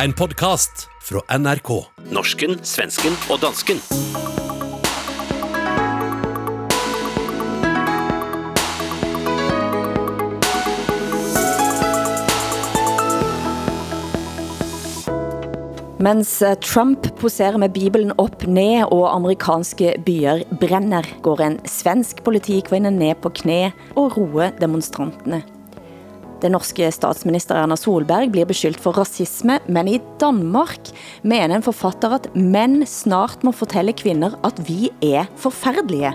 En podkast fra NRK. Norsken, svensken og dansken. Mens eh, Trump poserer med Bibelen op ned og amerikanske byer brenner, går en svensk politikvinne ned på knæ og roer demonstrantene. Den norske statsminister Erna Solberg blir beskyldt for racisme, men i Danmark mener en forfatter at mænd snart må fortælle kvinder at vi er forfærdelige.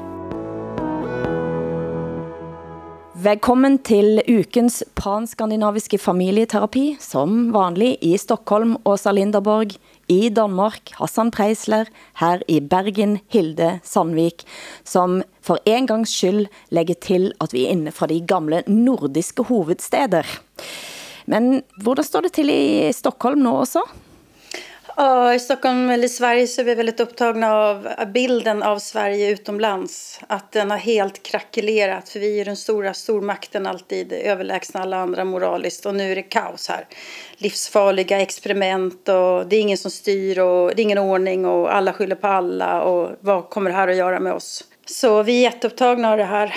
Velkommen til ukens panskandinaviske familieterapi, som vanlig i Stockholm, Åsa Linderborg, i Danmark, Hassan Preisler, her i Bergen, Hilde Sandvik, som for en gangs skyld lægger til, at vi er inde fra de gamle nordiske hovedsteder. Men hvordan står det til i Stockholm nu også? Ja, i Stockholm eller Sverige så är vi väldigt upptagna av bilden av Sverige utomlands. Att den har helt krackelerat för vi är den stora stormakten alltid överlägsna alla andra moraliskt och nu är det kaos här. Livsfarliga experiment och det är ingen som styr och det är ingen ordning och alla skyller på alla och vad kommer det här att göra med oss? Så vi är jätteupptagna av det här,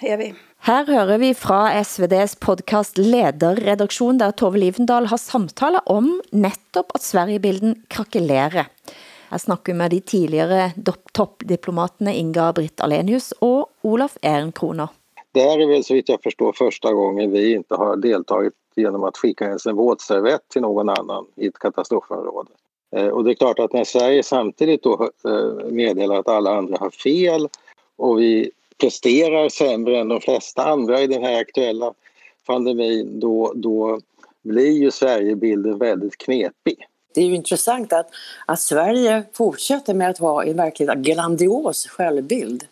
är vi. Her hører vi fra SVD's podcast Lederredaktion, der Tove Livendal har samtaler om netop at Sverigebilden krakelerer. Jeg snakker med de tidligere toppdiplomaterne Inga Britt Alenius og Olaf Ehrenkroner. Det här är väl så vitt jag förstår första gången vi inte har deltagit genom att skicka ens en våtservett till någon annan i ett katastrofområde. Eh, och det är klart att när Sverige samtidigt då eh, meddelar att alla andra har fel och vi presterar sämre än de flesta andra i den här aktuella pandemin då, då blir ju Sverigebilden väldigt knepig. Det är ju intressant att, att Sverige fortsätter med att ha en verkligt grandios självbild.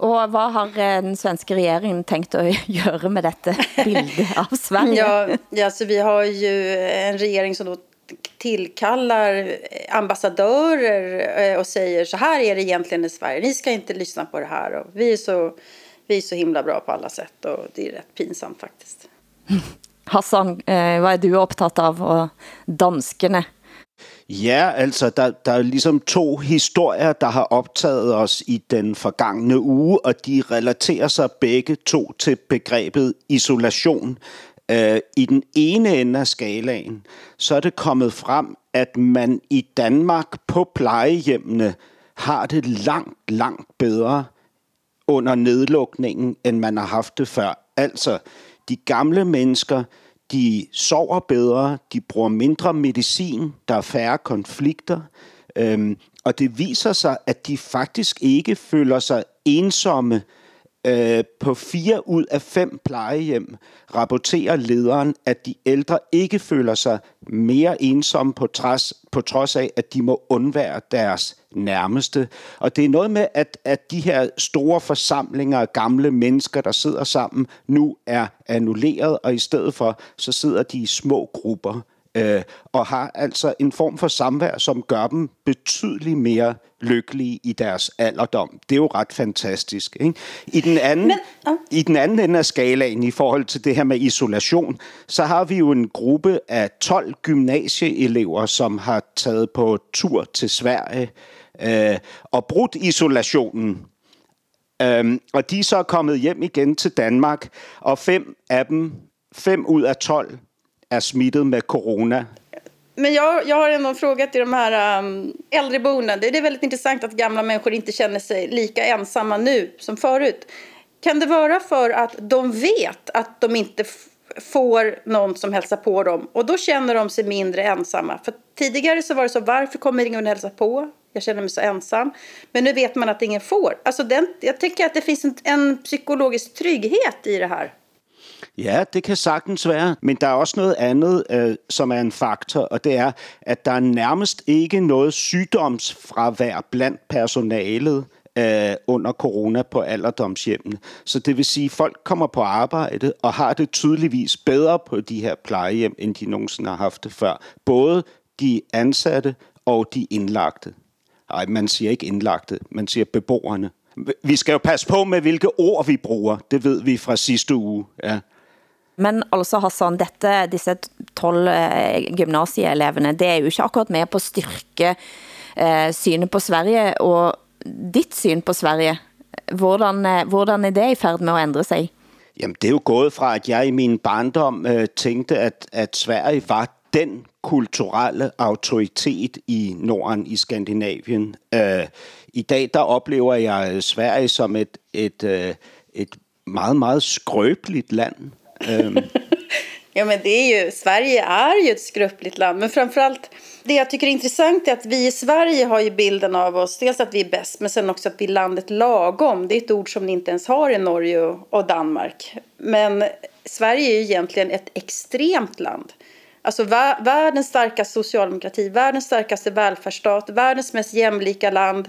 Og hvad har eh, den svenske regeringen tänkt at gøre med dette bilde av Sverige? Ja, ja så vi har ju en regering som då tillkallar ambassadörer eh, och säger så här är det egentligen i Sverige. Ni ska inte lyssna på det här. Och vi, är så, vi är så himla bra på alla sätt och det är rätt pinsamt faktiskt. Hassan, eh, hvad er du optaget av? Og danskerne? Ja, altså der, der er ligesom to historier, der har optaget os i den forgangne uge, og de relaterer sig begge to til begrebet isolation. Øh, I den ene ende af skalaen, så er det kommet frem, at man i Danmark på plejehjemmene har det langt, langt bedre under nedlukningen, end man har haft det før. Altså, de gamle mennesker, de sover bedre, de bruger mindre medicin, der er færre konflikter, øhm, og det viser sig, at de faktisk ikke føler sig ensomme. Øh, Øh, på fire ud af fem plejehjem rapporterer lederen, at de ældre ikke føler sig mere ensomme på trods, på trods af, at de må undvære deres nærmeste. Og det er noget med, at, at de her store forsamlinger af gamle mennesker, der sidder sammen, nu er annulleret, og i stedet for, så sidder de i små grupper øh, og har altså en form for samvær, som gør dem betydeligt mere lykkelige i deres alderdom. Det er jo ret fantastisk. Ikke? I, den anden, Men, uh. I den anden ende af skalaen, i forhold til det her med isolation, så har vi jo en gruppe af 12 gymnasieelever, som har taget på tur til Sverige øh, og brudt isolationen. Øhm, og de er så kommet hjem igen til Danmark, og fem af dem, fem ud af 12, är smittad med corona. Men jag, jag har en fråga till de här um, äldreboenden. Det är väldigt intressant att gamla människor inte känner sig lika ensamma nu som förut. Kan det vara för att de vet att de inte får någon som hälsar på dem och då känner de sig mindre ensamma? För tidigare så var det så, varför kommer ingen hälsa på? Jag känner mig så ensam. Men nu vet man att ingen får. Alltså den, jag tänker att det finns en, en psykologisk trygghet i det här. Ja, det kan sagtens være, men der er også noget andet, øh, som er en faktor, og det er, at der er nærmest ikke noget sygdomsfravær blandt personalet øh, under corona på alderdomshjemmene. Så det vil sige, at folk kommer på arbejde og har det tydeligvis bedre på de her plejehjem, end de nogensinde har haft det før. Både de ansatte og de indlagte. Nej, man siger ikke indlagte, man siger beboerne. Vi skal jo passe på med, hvilke ord vi bruger. Det ved vi fra sidste uge. Ja. Men altså Hassan, dette, disse 12 eh, gymnasieeleverne, det er jo ikke akkurat med på at styrke eh, synet på Sverige og ditt syn på Sverige. Hvordan, eh, hvordan er det i færd med at ændre sig? Jamen, det er jo gået fra, at jeg i min barndom øh, tænkte, at, at Sverige var den kulturelle autoritet i Norden, i Skandinavien. Øh, I dag, der oplever jeg Sverige som et, et, øh, et meget, meget skrøbeligt land. Øh. Ja, men det är ju, Sverige är ju ett skröpligt land. Men framförallt, det jag tycker är intressant är att vi i Sverige har ju bilden av oss, dels att vi är bäst, men sen också att vi är landet lagom. Det är ett ord som ni inte ens har i Norge och Danmark. Men Sverige är ju egentligen ett extremt land. Alltså världens starkaste socialdemokrati, världens starkaste välfärdsstat, världens mest jämlika land.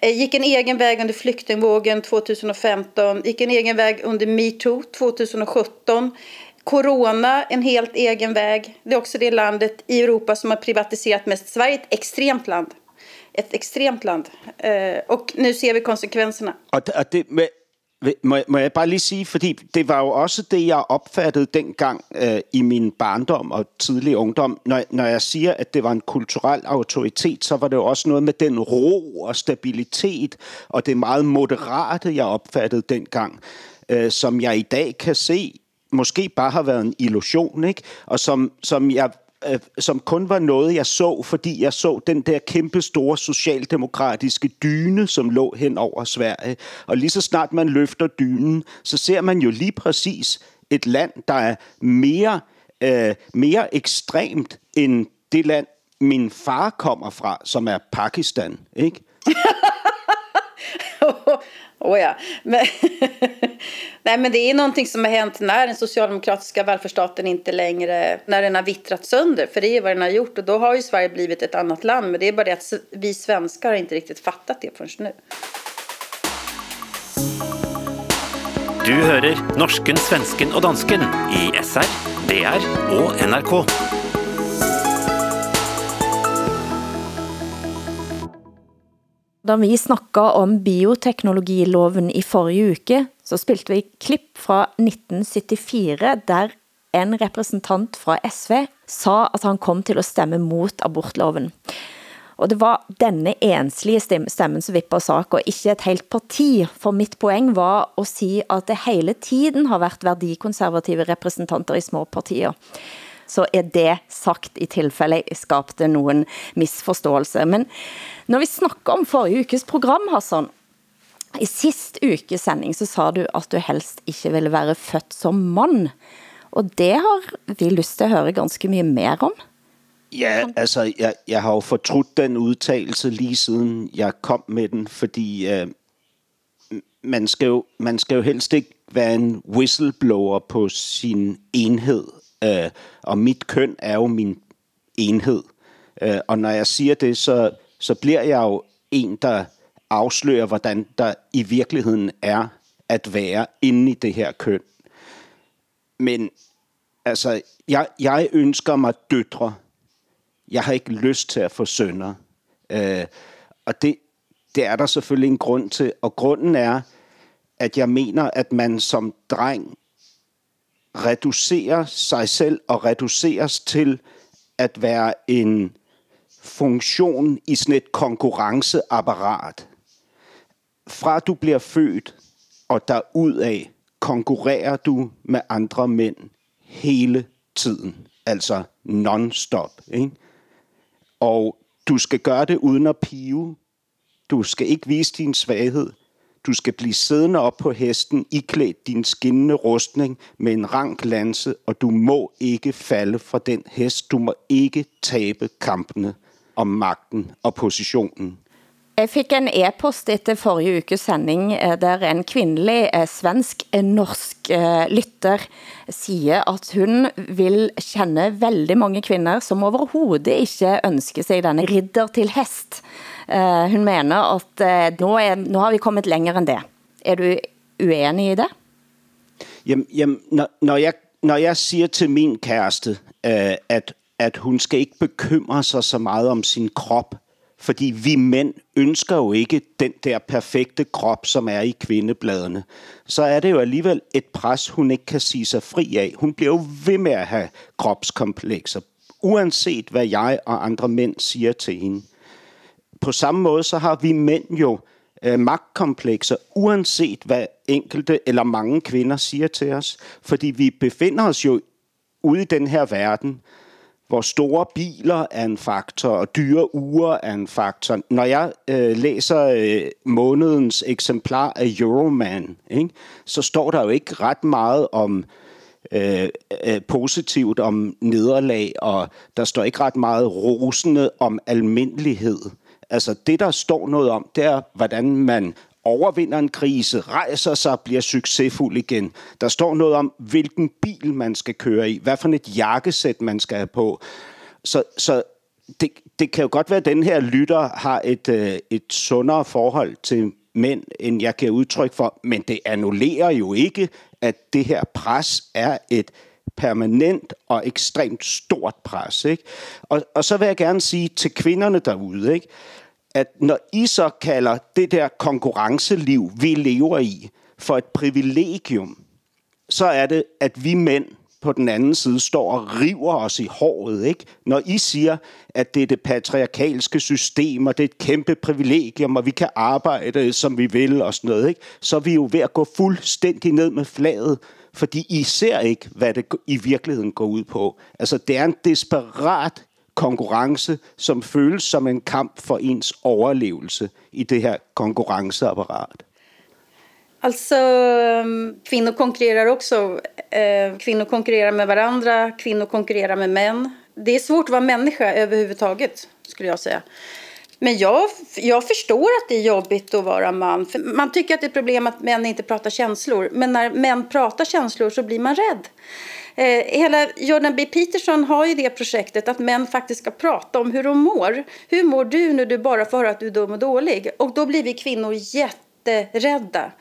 Eh, gick en egen väg under flyktingvågen 2015, gick en egen väg under metoo 2017 Corona, en helt egen väg. Det är också det landet i Europa som har privatiserat mest. Sverige är ett extremt land. Ett extremt land. Eh, nu ser vi konsekvenserna. Att, att det med, må, må jeg bare lige sige, fordi det var jo også det, jeg opfattede dengang øh, i min barndom og tidlig ungdom. Når, når jeg siger, at det var en kulturel autoritet, så var det jo også noget med den ro og stabilitet, og det meget moderate, jeg opfattede dengang, øh, som jeg i dag kan se måske bare har været en illusion, ikke? og som, som jeg øh, som kun var noget, jeg så, fordi jeg så den der kæmpe store socialdemokratiske dyne, som lå hen over Sverige. Og lige så snart man løfter dynen, så ser man jo lige præcis et land, der er mere, øh, mere ekstremt end det land, min far kommer fra, som er Pakistan. Ikke? Oh ja. Men, nej, men det är någonting som har hänt när den socialdemokratiska välfärdsstaten inte längre, när den har vittrat sönder, för det är vad den har gjort. Och då har ju Sverige blivit ett annat land, men det är bara det att vi svenskar har inte riktigt fattat det förrän nu. Du hører norsken, svensken og dansken i SR, DR og NRK. Da vi snakket om bioteknologiloven i forrige uke, så spilte vi klipp fra 1974, der en representant fra SV sa at han kom til at stemme mot abortloven. Og det var denne enslige stemmen som vipper sak, og ikke et helt parti. For mitt poeng var at sige, at det hele tiden har været værdikonservative representanter i små partier så er det sagt i tilfælde skabte nogen misforståelse. Men når vi snakker om forrige ukes program, Hassan, i sidste uke sending, så sa du, at du helst ikke ville være født som mand. Og det har vi lyst til at høre ganske mye mer om. Ja, altså, jeg, jeg har jo fortrudt den udtalelse lige siden jeg kom med den, fordi øh, man, skal jo, man skal jo helst ikke være en whistleblower på sin enhed. Øh, og mit køn er jo min enhed. Øh, og når jeg siger det, så, så bliver jeg jo en, der afslører, hvordan der i virkeligheden er at være inde i det her køn. Men altså, jeg, jeg ønsker mig døtre. Jeg har ikke lyst til at få sønner. Øh, og det, det er der selvfølgelig en grund til. Og grunden er, at jeg mener, at man som dreng reducerer sig selv og reduceres til at være en funktion i sådan et konkurrenceapparat. Fra du bliver født og derudaf konkurrerer du med andre mænd hele tiden. Altså non-stop. Ikke? Og du skal gøre det uden at pive. Du skal ikke vise din svaghed. Du skal blive siddende op på hesten, iklædt din skinnende rustning med en rank lanse, og du må ikke falde fra den hest. Du må ikke tabe kampene om magten og positionen. Jeg fik en e-post efter forrige ukes sending, eh, der en kvindelig eh, svensk-norsk eh, lytter siger, at hun vil kende veldig mange kvinder, som overhovedet ikke ønsker sig denne ridder til hest. Uh, hun mener at eh, uh, nu, er, nu har vi kommet længere end det. Er du uenig i det? Jamen, jamen når, når, jeg, når jeg siger til min kæreste, uh, at, at hun skal ikke bekymre sig så meget om sin krop, Fordi vi mænd ønsker jo ikke den der perfekte krop, som er i kvindebladene. Så er det jo alligevel et pres, hun ikke kan sige sig fri af. Hun bliver jo ved med at have kropskomplekser, uanset hvad jeg og andre mænd siger til hende. På samme måde så har vi mænd jo øh, magtkomplekser, uanset hvad enkelte eller mange kvinder siger til os. Fordi vi befinder os jo ude i den her verden, hvor store biler er en faktor, og dyre uger er en faktor. Når jeg øh, læser øh, månedens eksemplar af Euroman, ikke, så står der jo ikke ret meget om øh, øh, positivt om nederlag, og der står ikke ret meget rosende om almindelighed. Altså det, der står noget om, det er, hvordan man overvinder en krise, rejser sig, bliver succesfuld igen. Der står noget om, hvilken bil man skal køre i, hvad for et jakkesæt man skal have på. Så, så det, det kan jo godt være, at den her lytter har et, øh, et sundere forhold til mænd, end jeg kan udtrykke for, men det annullerer jo ikke, at det her pres er et permanent og ekstremt stort pres. Ikke? Og, og så vil jeg gerne sige til kvinderne derude, ikke? at når I så kalder det der konkurrenceliv, vi lever i, for et privilegium, så er det, at vi mænd på den anden side står og river os i håret. Ikke? Når I siger, at det er det patriarkalske system, og det er et kæmpe privilegium, og vi kan arbejde, som vi vil, og sådan noget, ikke? så er vi jo ved at gå fuldstændig ned med flaget, fordi I ser ikke, hvad det i virkeligheden går ud på. Altså, det er en desperat konkurrence, som føles som en kamp for ens overlevelse i det her konkurrenceapparat. Øhm, alltså, kvinnor konkurrerar också. Eh, øh, kvinnor konkurrerar med varandra, kvinnor konkurrerar med män. Det är svårt att vara människa överhuvudtaget, skulle jag säga. Men jag, jag förstår att det är jobbigt att vara man. För man tycker att det är ett problem att män inte pratar känslor. Men när män pratar känslor så blir man rädd. Eh, hela Jordan B. Peterson har ju det projektet att män faktiskt ska prata om hur de mår. Hur mår du när du bara får höra att du är dum och dålig? Och då blir vi kvinnor jätterädda.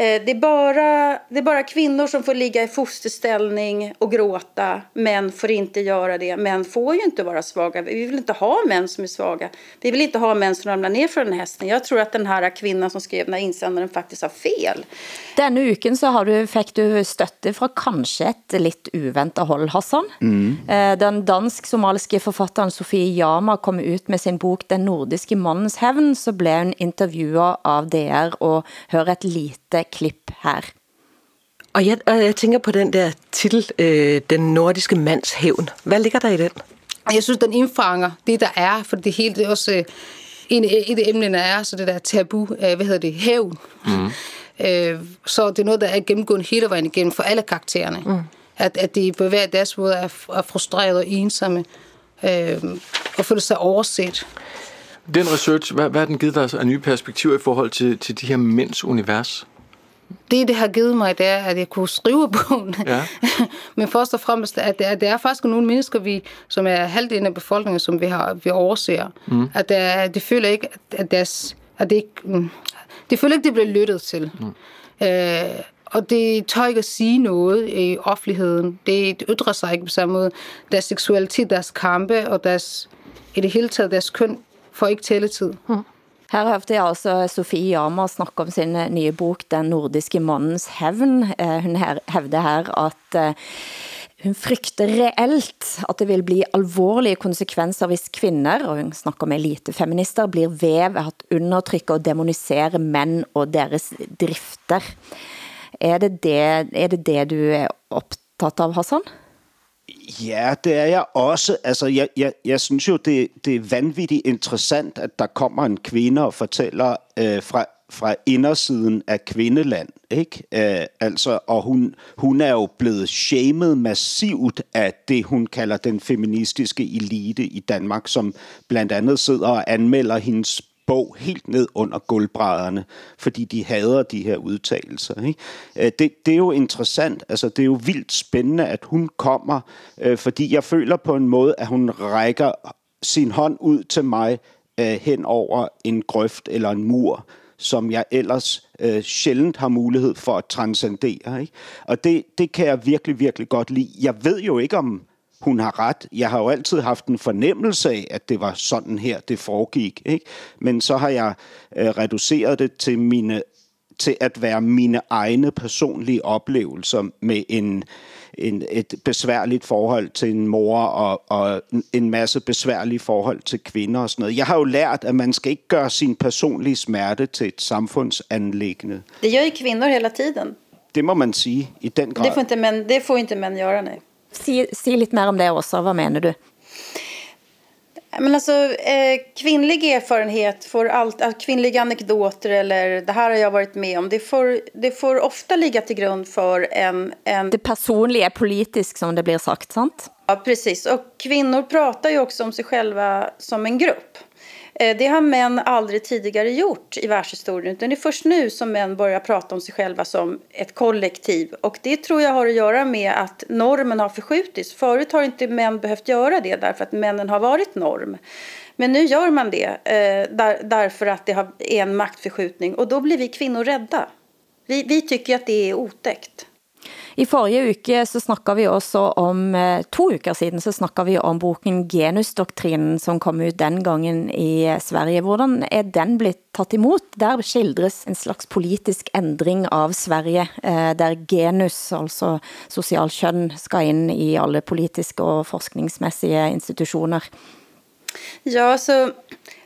Eh, det är, bara, det är bara kvinnor som får ligga i fosterställning och gråta. Män får inte göra det. Män får ju inte vara svaga. Vi vill inte ha män som är svaga. Vi vill inte ha män som ramlar ner från den hästen. Jag tror att den här kvinnan som skrev den här insändaren faktiskt har fel. Denne uken så har du, fik du støtte fra kanskje et lidt uventet hold, Hassan. Mm. Eh, den dansk-somaliske forfatteren Sofie Jama kom ut med sin bok Den nordiske mannens hævn, så blev hun intervjuet av DR og hører et lite klip her. Og jeg, og jeg tænker på den der titel, øh, Den nordiske mands hævn. Hvad ligger der i den? Jeg synes, den indfanger det, der er, for det hele det er også... En, et af emnene er så det der tabu, hvad hedder det, hævn. Mm. Øh, så det er noget, der er gennemgående hele vejen igennem for alle karaktererne. Mm. At, at de på hver deres måde er, er frustrerede og ensomme, øh, og føler sig overset. Den research, hvad, hvad har den givet dig af nye perspektiver i forhold til, til de her mænds univers? Det, det har givet mig, det er, at jeg kunne skrive bogen. Ja. Men først og fremmest, at det er, det er faktisk nogle mennesker, vi, som er halvdelen af befolkningen, som vi, har, vi overser. Mm. At der, de føler ikke, at, deres, at det ikke... Mm, de føler ikke, det bliver lyttet til. Mm. Øh, og det tør ikke at sige noget i offentligheden. Det, det ytrer sig ikke på samme måde. Deres seksualitet, deres kampe og deres, i det hele taget deres køn får ikke tælletid. Mm. Her hørte jeg altså Sofie Jama snakke om sin nye bok Den nordiske mannens hævn. Eh, hun hævde her at eh, hun frygter reelt at det vil bli alvorlige konsekvenser hvis kvinder, og hun snakker med elitefeminister, blir ved ved at undertrykke og demonisere mænd og deres drifter. Er det det, er det, det du er optaget av, Hassan? Ja, det er jeg også. Altså, jeg, jeg, jeg synes jo, det, det er vanvittigt interessant, at der kommer en kvinde og fortæller øh, fra, fra indersiden af kvindeland, ikke? Øh, altså, og hun, hun er jo blevet shamed massivt af det, hun kalder den feministiske elite i Danmark, som blandt andet sidder og anmelder hendes bog helt ned under gulvbrædderne, fordi de hader de her udtalelser. Ikke? Øh, det, det er jo interessant, altså det er jo vildt spændende, at hun kommer, øh, fordi jeg føler på en måde, at hun rækker sin hånd ud til mig øh, hen over en grøft eller en mur, som jeg ellers øh, sjældent har mulighed for at transcendere. Ikke? Og det, det kan jeg virkelig, virkelig godt lide. Jeg ved jo ikke, om hun har ret. Jeg har jo altid haft en fornemmelse af, at det var sådan her, det foregik. Ikke? Men så har jeg øh, reduceret det til mine til at være mine egne personlige oplevelser med en, en, et besværligt forhold til en mor og, og en masse besværlige forhold til kvinder og sådan noget. Jeg har jo lært, at man skal ikke gøre sin personlige smerte til et samfundsanlæggende. Det gør ju kvinnor hela tiden. Det må man sige i den grad. Det får inte män, det får inte män göra, nej. Si, si lidt mer om det også. Hvad mener du? Men alltså, eh, kvinnlig erfarenhet, får allt, alltså, kvinnliga anekdoter eller det här har jag varit med om, det får, det får ofta ligga till grund för en, en... Det personliga är politiskt som det blir sagt, sant? Ja, precis. Och kvinnor pratar ju också om sig själva som en grupp. Eh, det har män aldrig tidigare gjort i världshistorien. Utan det är först nu som män börjar prata om sig själva som ett kollektiv. Och det tror jag har att göra med att normen har förskjutits. Förut har inte män behövt göra det därför att männen har varit norm. Men nu gör man det eh, där, därför att det har, är en maktförskjutning. Och då blir vi kvinnor rädda. Vi, vi tycker att det är otäckt. I forrige uke så snakket vi også om, eh, to uker siden, så snakket vi om boken Genusdoktrinen, som kom ut den gangen i eh, Sverige. Hvordan er den blevet taget imod? Der skildres en slags politisk ændring av Sverige, eh, der genus, altså social køn, skal ind i alle politiske og forskningsmæssige institutioner. Ja, så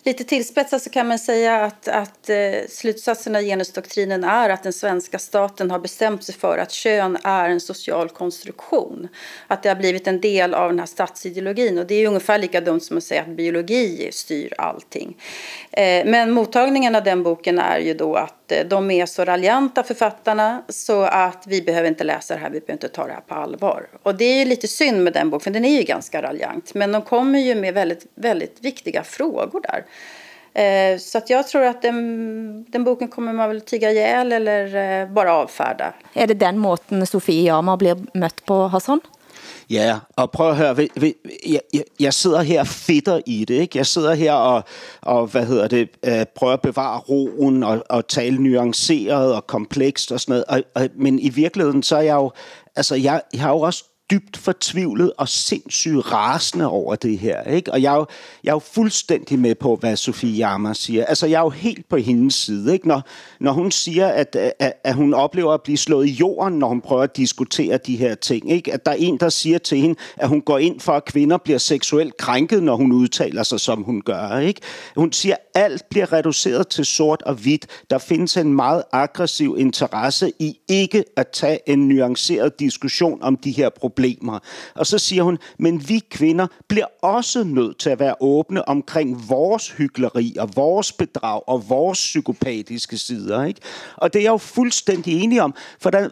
lite tillspetsat så kan man säga att, att eh, slutsatserna slutsatsen av genusdoktrinen är att den svenska staten har bestämt sig för att kön är en social konstruktion. Att det har blivit en del av den här statsideologin. Och det är ungefär lika dumt som att säga att biologi styr allting. Eh, men mottagningen av den boken är ju då att eh, de är så raljanta författarna så att vi behöver inte läsa det här, vi behöver inte ta det här på allvar. Och det är ju lite synd med den boken, för den är ju ganska raljant. Men de kommer ju med väldigt, väldigt viktiga frågor där. Eh, så att jag tror att den, den boken kommer man väl tiga ihjäl eller eh, bara avfärda. Er det den måten Sofie Jama blir mødt på, Hassan? Ja, og prøv at høre, jeg, jeg, jeg sidder her og fedter i det, ikke? Jeg sidder her og, og hvad hedder det, øh, prøver at bevare roen og, og tale nuanceret og komplekst og sådan noget, og, og, men i virkeligheden så er jeg jo, altså jeg, jeg har jo også dybt fortvivlet og sindssygt rasende over det her. Ikke? Og jeg er, jo, jeg er jo fuldstændig med på, hvad Sofie Jammer siger. Altså, jeg er jo helt på hendes side. Ikke? Når, når hun siger, at, at, at hun oplever at blive slået i jorden, når hun prøver at diskutere de her ting. Ikke? At der er en, der siger til hende, at hun går ind for, at kvinder bliver seksuelt krænket, når hun udtaler sig, som hun gør. Ikke? Hun siger, at alt bliver reduceret til sort og hvidt. Der findes en meget aggressiv interesse i ikke at tage en nuanceret diskussion om de her problemer problemer. Og så siger hun, men vi kvinder bliver også nødt til at være åbne omkring vores hyggeleri og vores bedrag og vores psykopatiske sider. Ikke? Og det er jeg jo fuldstændig enig om. Hvordan,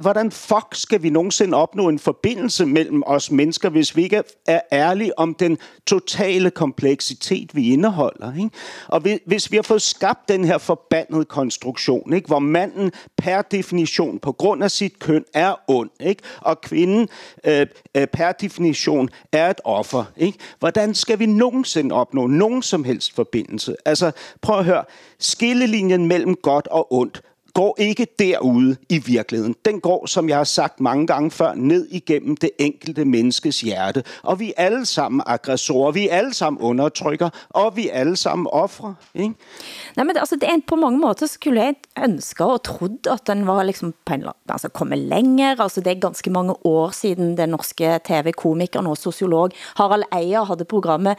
hvordan fuck skal vi nogensinde opnå en forbindelse mellem os mennesker, hvis vi ikke er ærlige om den totale kompleksitet, vi indeholder? Ikke? Og hvis vi har fået skabt den her forbandede konstruktion, ikke? hvor manden per definition på grund af sit køn er ond, ikke? og kvinden øh, øh, per definition er et offer. Ikke? Hvordan skal vi nogensinde opnå nogen som helst forbindelse? Altså, prøv at høre. Skillelinjen mellem godt og ondt går ikke derude i virkeligheden. Den går, som jeg har sagt mange gange før, ned igennem det enkelte menneskes hjerte. Og vi er alle sammen aggressorer, vi er alle sammen undertrykker, og vi er alle sammen ofre. Ikke? Nej, men altså, det er, på mange måter skulle jeg ønske og trodd, at den var liksom på en, altså, kommet længere. Altså, det er ganske mange år siden den norske tv-komiker og sociolog Harald Ejer havde programmet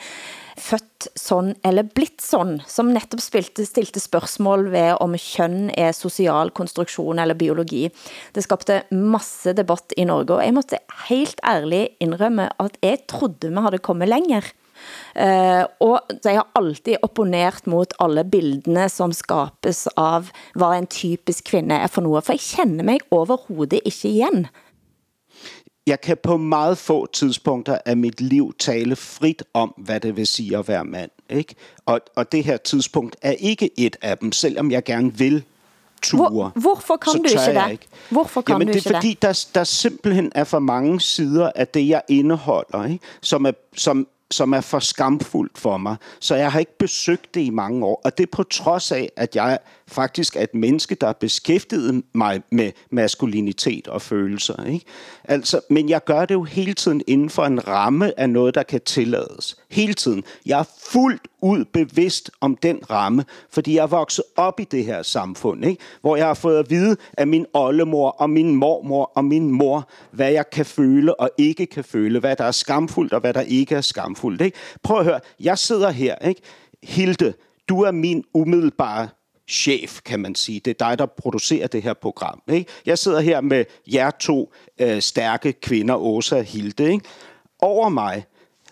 født sådan eller blitt sådan, som netop spilte, stilte spørgsmål ved om køn er social konstruktion eller biologi. Det skabte masse debatt i Norge, og jeg måtte helt ærligt indrømme, at jeg trodde vi havde kommet længere. Uh, og så jeg har alltid opponert mot alle bildene som skapes av hvad en typisk kvinde er for noget, for jeg kender mig overhovedet ikke igen jeg kan på meget få tidspunkter af mit liv tale frit om, hvad det vil sige at være mand. Ikke? Og, og det her tidspunkt er ikke et af dem, selvom jeg gerne vil ture. Hvor, hvorfor kan du ikke det? Ikke. Hvorfor kan Jamen, du det er fordi, der, der simpelthen er for mange sider af det, jeg indeholder, ikke? Som, er, som som er for skamfuldt for mig, så jeg har ikke besøgt det i mange år. Og det er på trods af, at jeg faktisk er et menneske, der har beskæftiget mig med maskulinitet og følelser. Ikke? Altså, men jeg gør det jo hele tiden inden for en ramme af noget, der kan tillades. Hele tiden. Jeg er fuldt ud bevidst om den ramme, fordi jeg er vokset op i det her samfund, ikke? hvor jeg har fået at vide af min oldemor og min mormor og min mor, hvad jeg kan føle og ikke kan føle, hvad der er skamfuldt og hvad der ikke er skamfuldt. Ikke? Prøv at høre, jeg sidder her, ikke? Hilde, du er min umiddelbare chef, kan man sige. Det er dig, der producerer det her program. Ikke? Jeg sidder her med jer to øh, stærke kvinder, Åsa og Hilde. Ikke? Over mig,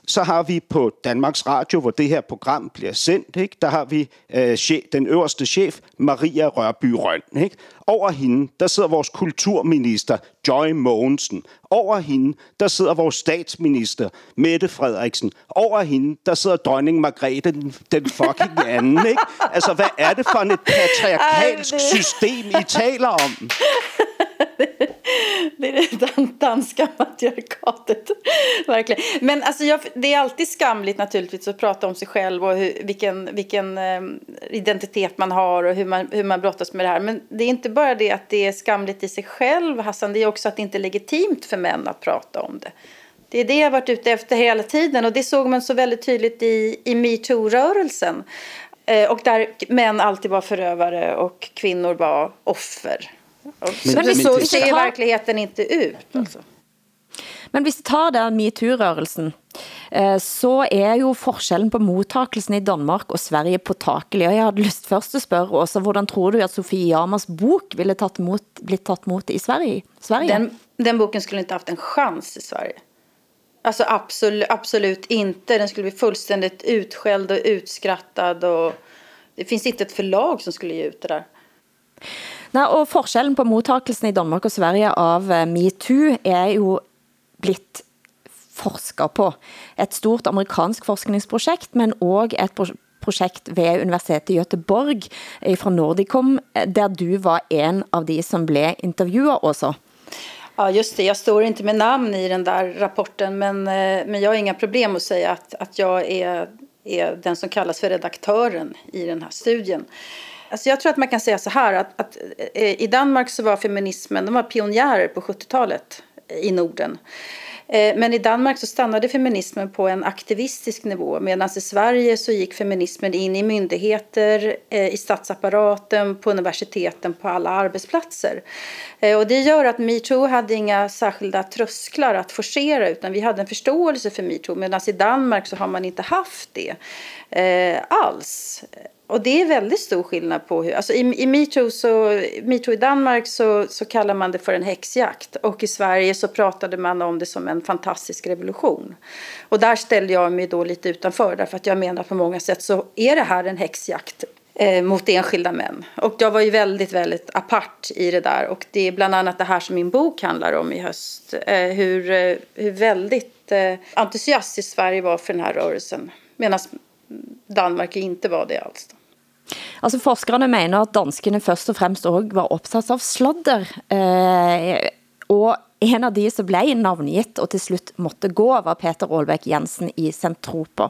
så har vi på Danmarks Radio, hvor det her program bliver sendt, ikke? der har vi øh, chef, den øverste chef, Maria Rørby Røn. Ikke? Over hende, der sidder vores kulturminister, Joy Mogensen. Over hende, der sidder vores statsminister, Mette Frederiksen. Over hende, der sidder dronning Margrethe, den, den fucking anden. Ikke? Altså, hvad er det for et patriarkalsk system, I taler om? det är det danska matriarkatet. Verkligen. Men alltså jag, det är alltid skamligt naturligtvis att prata om sig själv och hur, vilken, vilken eh, identitet man har och hur man, hur man brottas med det här. Men det är inte bara det att det är skamligt i sig själv, Hassan. Det är också att det inte är legitimt för män att prata om det. Det är det jag varit ute efter hela tiden och det såg man så väldigt tydligt i, i metoo-rörelsen. Eh, och där män alltid var förövare och kvinnor var offer. Men, men, så ser verkligheten inte ut. Altså. Men hvis vi tar den MeToo-rørelsen, eh, så er jo forskellen på mottakelsen i Danmark og Sverige påtakelig. Og jeg havde lyst først at spørge også, hvordan tror du at Sofie Jamers bok ville tatt mot, blitt tatt mot i Sverige? Sverige? Den, den boken skulle inte haft en chans i Sverige. Alltså absolut, absolut inte. Den skulle bli fullständigt utskälld och utskrattad. Och det finns inte ett förlag som skulle ge ut det där. Nej, og forskellen på mottakelsen i Danmark og Sverige av eh, MeToo er jo blitt forsket på. Et stort amerikansk forskningsprojekt, men også et projekt ved Universitetet i Göteborg eh, fra Nordicom, eh, der du var en av de som blev intervjuet også. Ja, just det. Jag står inte med namn i den där rapporten, men, eh, men jag har inga problem att säga att, att jag är, är den som kallas för redaktören i den här studien. Alltså jag tror att man kan säga så här att, att i Danmark så var feminismen, de var pionjärer på 70-talet i Norden. Eh, men i Danmark så stannade feminismen på en aktivistisk nivå medan i Sverige så gick feminismen in i myndigheter, eh, i statsapparaten, på universiteten, på alla arbetsplatser. Eh, och det gör att metoo hade inga särskilda trösklar att forcera utan vi hade en förståelse för metoo medan i Danmark så har man inte haft det eh, alls. Och det är väldigt stor skillnad på hur, alltså i, i metoo, så, metoo i Danmark så, så kallar man det för en häxjakt och i Sverige så pratade man om det som en fantastisk revolution. Och där ställde jag mig då lite utanför därför att jag menar på många sätt så är det här en häxjakt eh, mot enskilda män. Och jag var ju väldigt, väldigt apart i det där och det är bland annat det här som min bok handlar om i höst. Eh, hur, eh, hur väldigt eh, entusiastisk Sverige var för den här rörelsen medan Danmark inte var det alls. Altså forskerne mener at danskene først og fremst også var optaget av sladder, eh, og en av de som blev navngivet og til slut måtte gå var Peter Aalbæk Jensen i Centropa.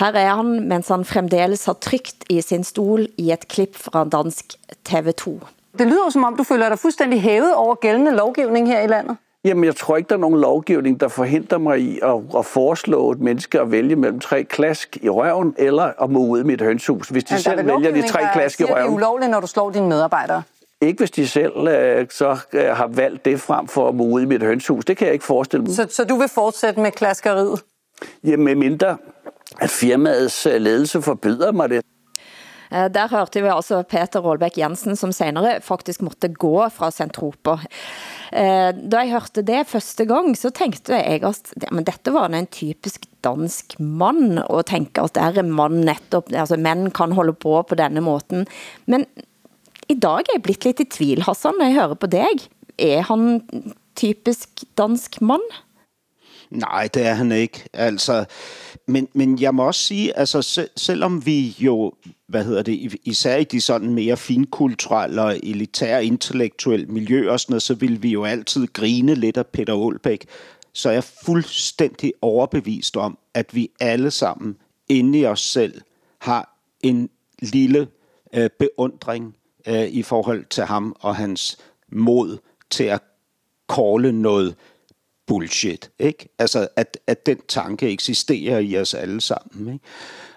Her er han, mens han fremdeles har trygt i sin stol i et klip fra dansk TV2. Det lyder som om, du føler dig fuldstændig hævet over gældende lovgivning her i landet. Jamen, jeg tror ikke, der er nogen lovgivning, der forhindrer mig i at, at foreslå et menneske at vælge mellem tre klask i røven, eller at må ud med et hønshus, hvis de selv vælger de tre klask i røven. Det er ulovligt, når du slår dine medarbejdere. Ikke hvis de selv øh, så øh, har valgt det frem for at må ud med et hønshus. Det kan jeg ikke forestille mig. Så, så du vil fortsætte med klaskeriet? Jamen, med mindre at firmaets øh, ledelse forbyder mig det. Eh, der hørte vi altså Peter Rålbæk Jensen, som senere faktisk måtte gå fra Centropa. Eh, da jeg hørte det første gang, så tænkte jeg at det, men dette var en typisk dansk mand, og tænke at det er en mand netop, altså mænd kan holde på på denne måten. Men i dag er jeg blevet lidt i tvil, Hassan, når jeg hører på dig. Er han typisk dansk mand? Nej, det er han ikke. Altså, men, men jeg må også sige, altså se, selvom vi jo, hvad hedder det, især i de sådan mere finkulturelle og elitære intellektuelle miljøer og sådan noget, så vil vi jo altid grine lidt af Peter Olbæk, så er jeg fuldstændig overbevist om, at vi alle sammen inde i os selv har en lille øh, beundring øh, i forhold til ham og hans mod til at kåle noget bullshit. Ikke? Altså, at, at den tanke eksisterer i os alle sammen. Ikke?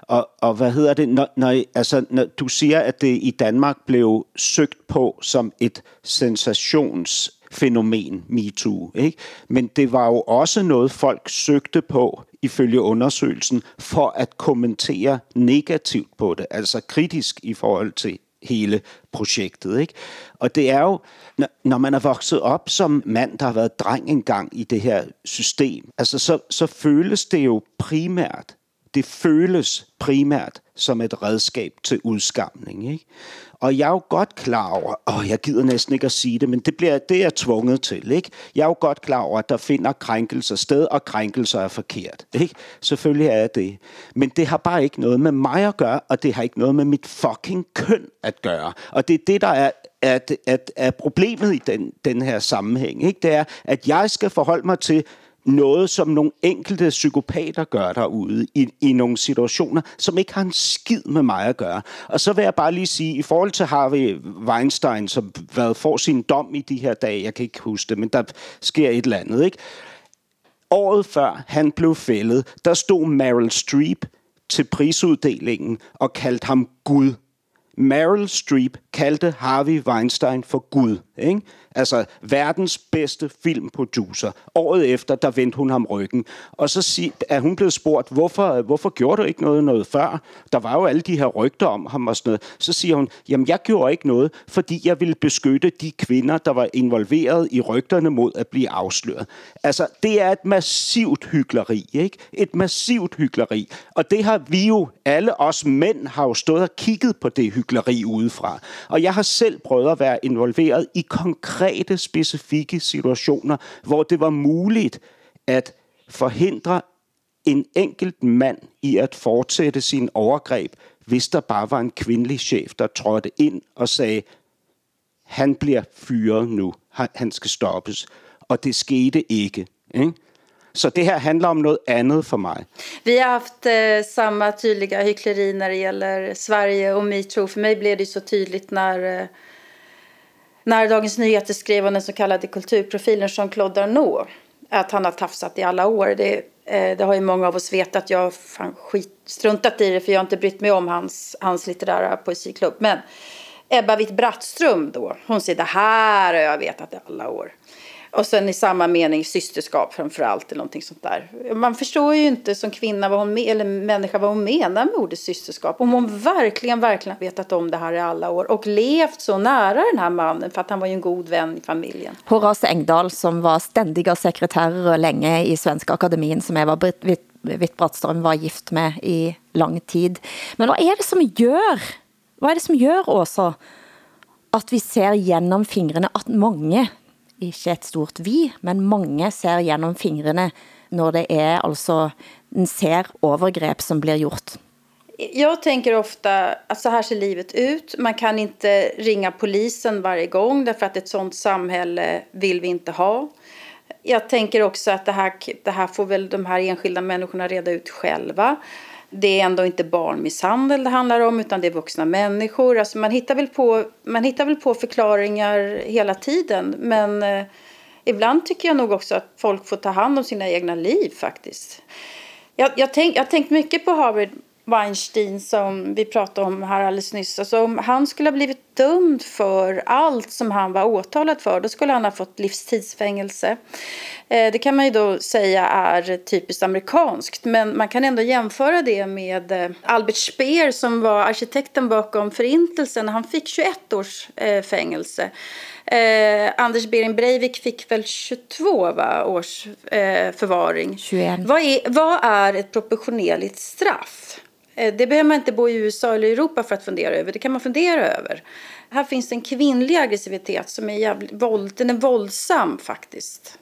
Og, og hvad hedder det, når, når, altså, når du siger, at det i Danmark blev søgt på som et sensationsfænomen, MeToo. Ikke? Men det var jo også noget, folk søgte på, ifølge undersøgelsen, for at kommentere negativt på det, altså kritisk i forhold til hele projektet. Ikke? Og det er jo, når man er vokset op som mand, der har været dreng engang i det her system, altså så, så føles det jo primært det føles primært som et redskab til udskamning. Ikke? Og jeg er jo godt klar over, og jeg gider næsten ikke at sige det, men det, bliver, det er jeg tvunget til. Ikke? Jeg er jo godt klar over, at der finder krænkelser sted, og krænkelser er forkert. Ikke? Selvfølgelig er jeg det. Men det har bare ikke noget med mig at gøre, og det har ikke noget med mit fucking køn at gøre. Og det er det, der er at, at, at problemet i den, den her sammenhæng. Ikke? Det er, at jeg skal forholde mig til, noget, som nogle enkelte psykopater gør derude i, i nogle situationer, som ikke har en skid med mig at gøre. Og så vil jeg bare lige sige, i forhold til Harvey Weinstein, som hvad, får sin dom i de her dage, jeg kan ikke huske det, men der sker et eller andet, ikke? Året før han blev fældet, der stod Meryl Streep til prisuddelingen og kaldte ham Gud. Meryl Streep kaldte Harvey Weinstein for Gud. Ikke? Altså verdens bedste filmproducer. Året efter, der vendte hun ham ryggen. Og så sig, er hun blevet spurgt, hvorfor, hvorfor gjorde du ikke noget, noget før? Der var jo alle de her rygter om ham og sådan noget. Så siger hun, jamen jeg gjorde ikke noget, fordi jeg ville beskytte de kvinder, der var involveret i rygterne mod at blive afsløret. Altså, det er et massivt hyggeleri, ikke? Et massivt hyggeleri. Og det har vi jo, alle os mænd, har jo stået og kigget på det hyggeleri udefra. Og jeg har selv prøvet at være involveret i konkrete, specifikke situationer, hvor det var muligt at forhindre en enkelt mand i at fortsætte sin overgreb, hvis der bare var en kvindelig chef, der trådte ind og sagde, han bliver fyret nu, han skal stoppes. Og det skete ikke. Ikke? Så det her handler om noget andet for mig. Vi har haft eh, samma tydliga hyckleri när det gäller Sverige och metoo. För mig blev det så tydligt när, eh, när Dagens Nyheter skrev om den så kallade kulturprofilen Jean-Claude Arnault. Att han har tafsat i alla år. Det, eh, det har ju många av oss vetat. Jag har fan skit, struntat i det för jag har inte brytt mig om hans, hans litterära poesiklubb. Men Ebba Witt-Brattström då, hon säger det här har jag vetat i alla år. Och sen i samma mening systerskap framför allt eller någonting sånt där. Man förstår ju inte som kvinna vad hon, eller människa vad hon menar med ordet systerskap. Om hon verkligen, verkligen vetat om det här i alla år och levt så nära den här mannen för att han var ju en god vän i familjen. Horace Engdahl som var ständiga sekretär länge i Svenska Akademin som Eva Witt-Brattström var gift med i lång tid. Men vad är det som gör, vad är det som gör också att vi ser genom fingrarna att många ikke et stort vi, men mange ser gennem fingrene når det er altså en ser overgreb som blir gjort. Jag tänker ofta att så här ser livet ut. Man kan inte ringa polisen varje gång därför att ett sånt samhälle vill vi inte ha. Jag tänker också att det här, det här får väl de här enskilda människorna reda ut själva det är ändå inte barnmisshandel det handlar om utan det är vuxna människor. Alltså man, hittar väl på, man hittar väl på förklaringar hela tiden men eh, ibland tycker jag nog också att folk får ta hand om sina egna liv faktiskt. Jag, jag, tänk, jag har tänkt mycket på Harvard Weinstein som vi pratade om här alldeles nyss. Alltså om han skulle ha blivit dömd för allt som han var åtalad för då skulle han ha fått livstidsfängelse. Eh, det kan man ju då säga är typiskt amerikanskt men man kan ändå jämföra det med eh, Albert Speer som var arkitekten bakom förintelsen. Han fick 21 års eh, fängelse. Eh, Anders Behring Breivik fick väl 22 va, års eh, förvaring. 21. Vad är, vad är ett proportionerligt straff? Eh, det behöver man inte bo i USA eller Europa för att fundera över. Det kan man fundera över. Här finns en kvinnlig aggressivitet som är jävligt våld, den är våldsam faktiskt.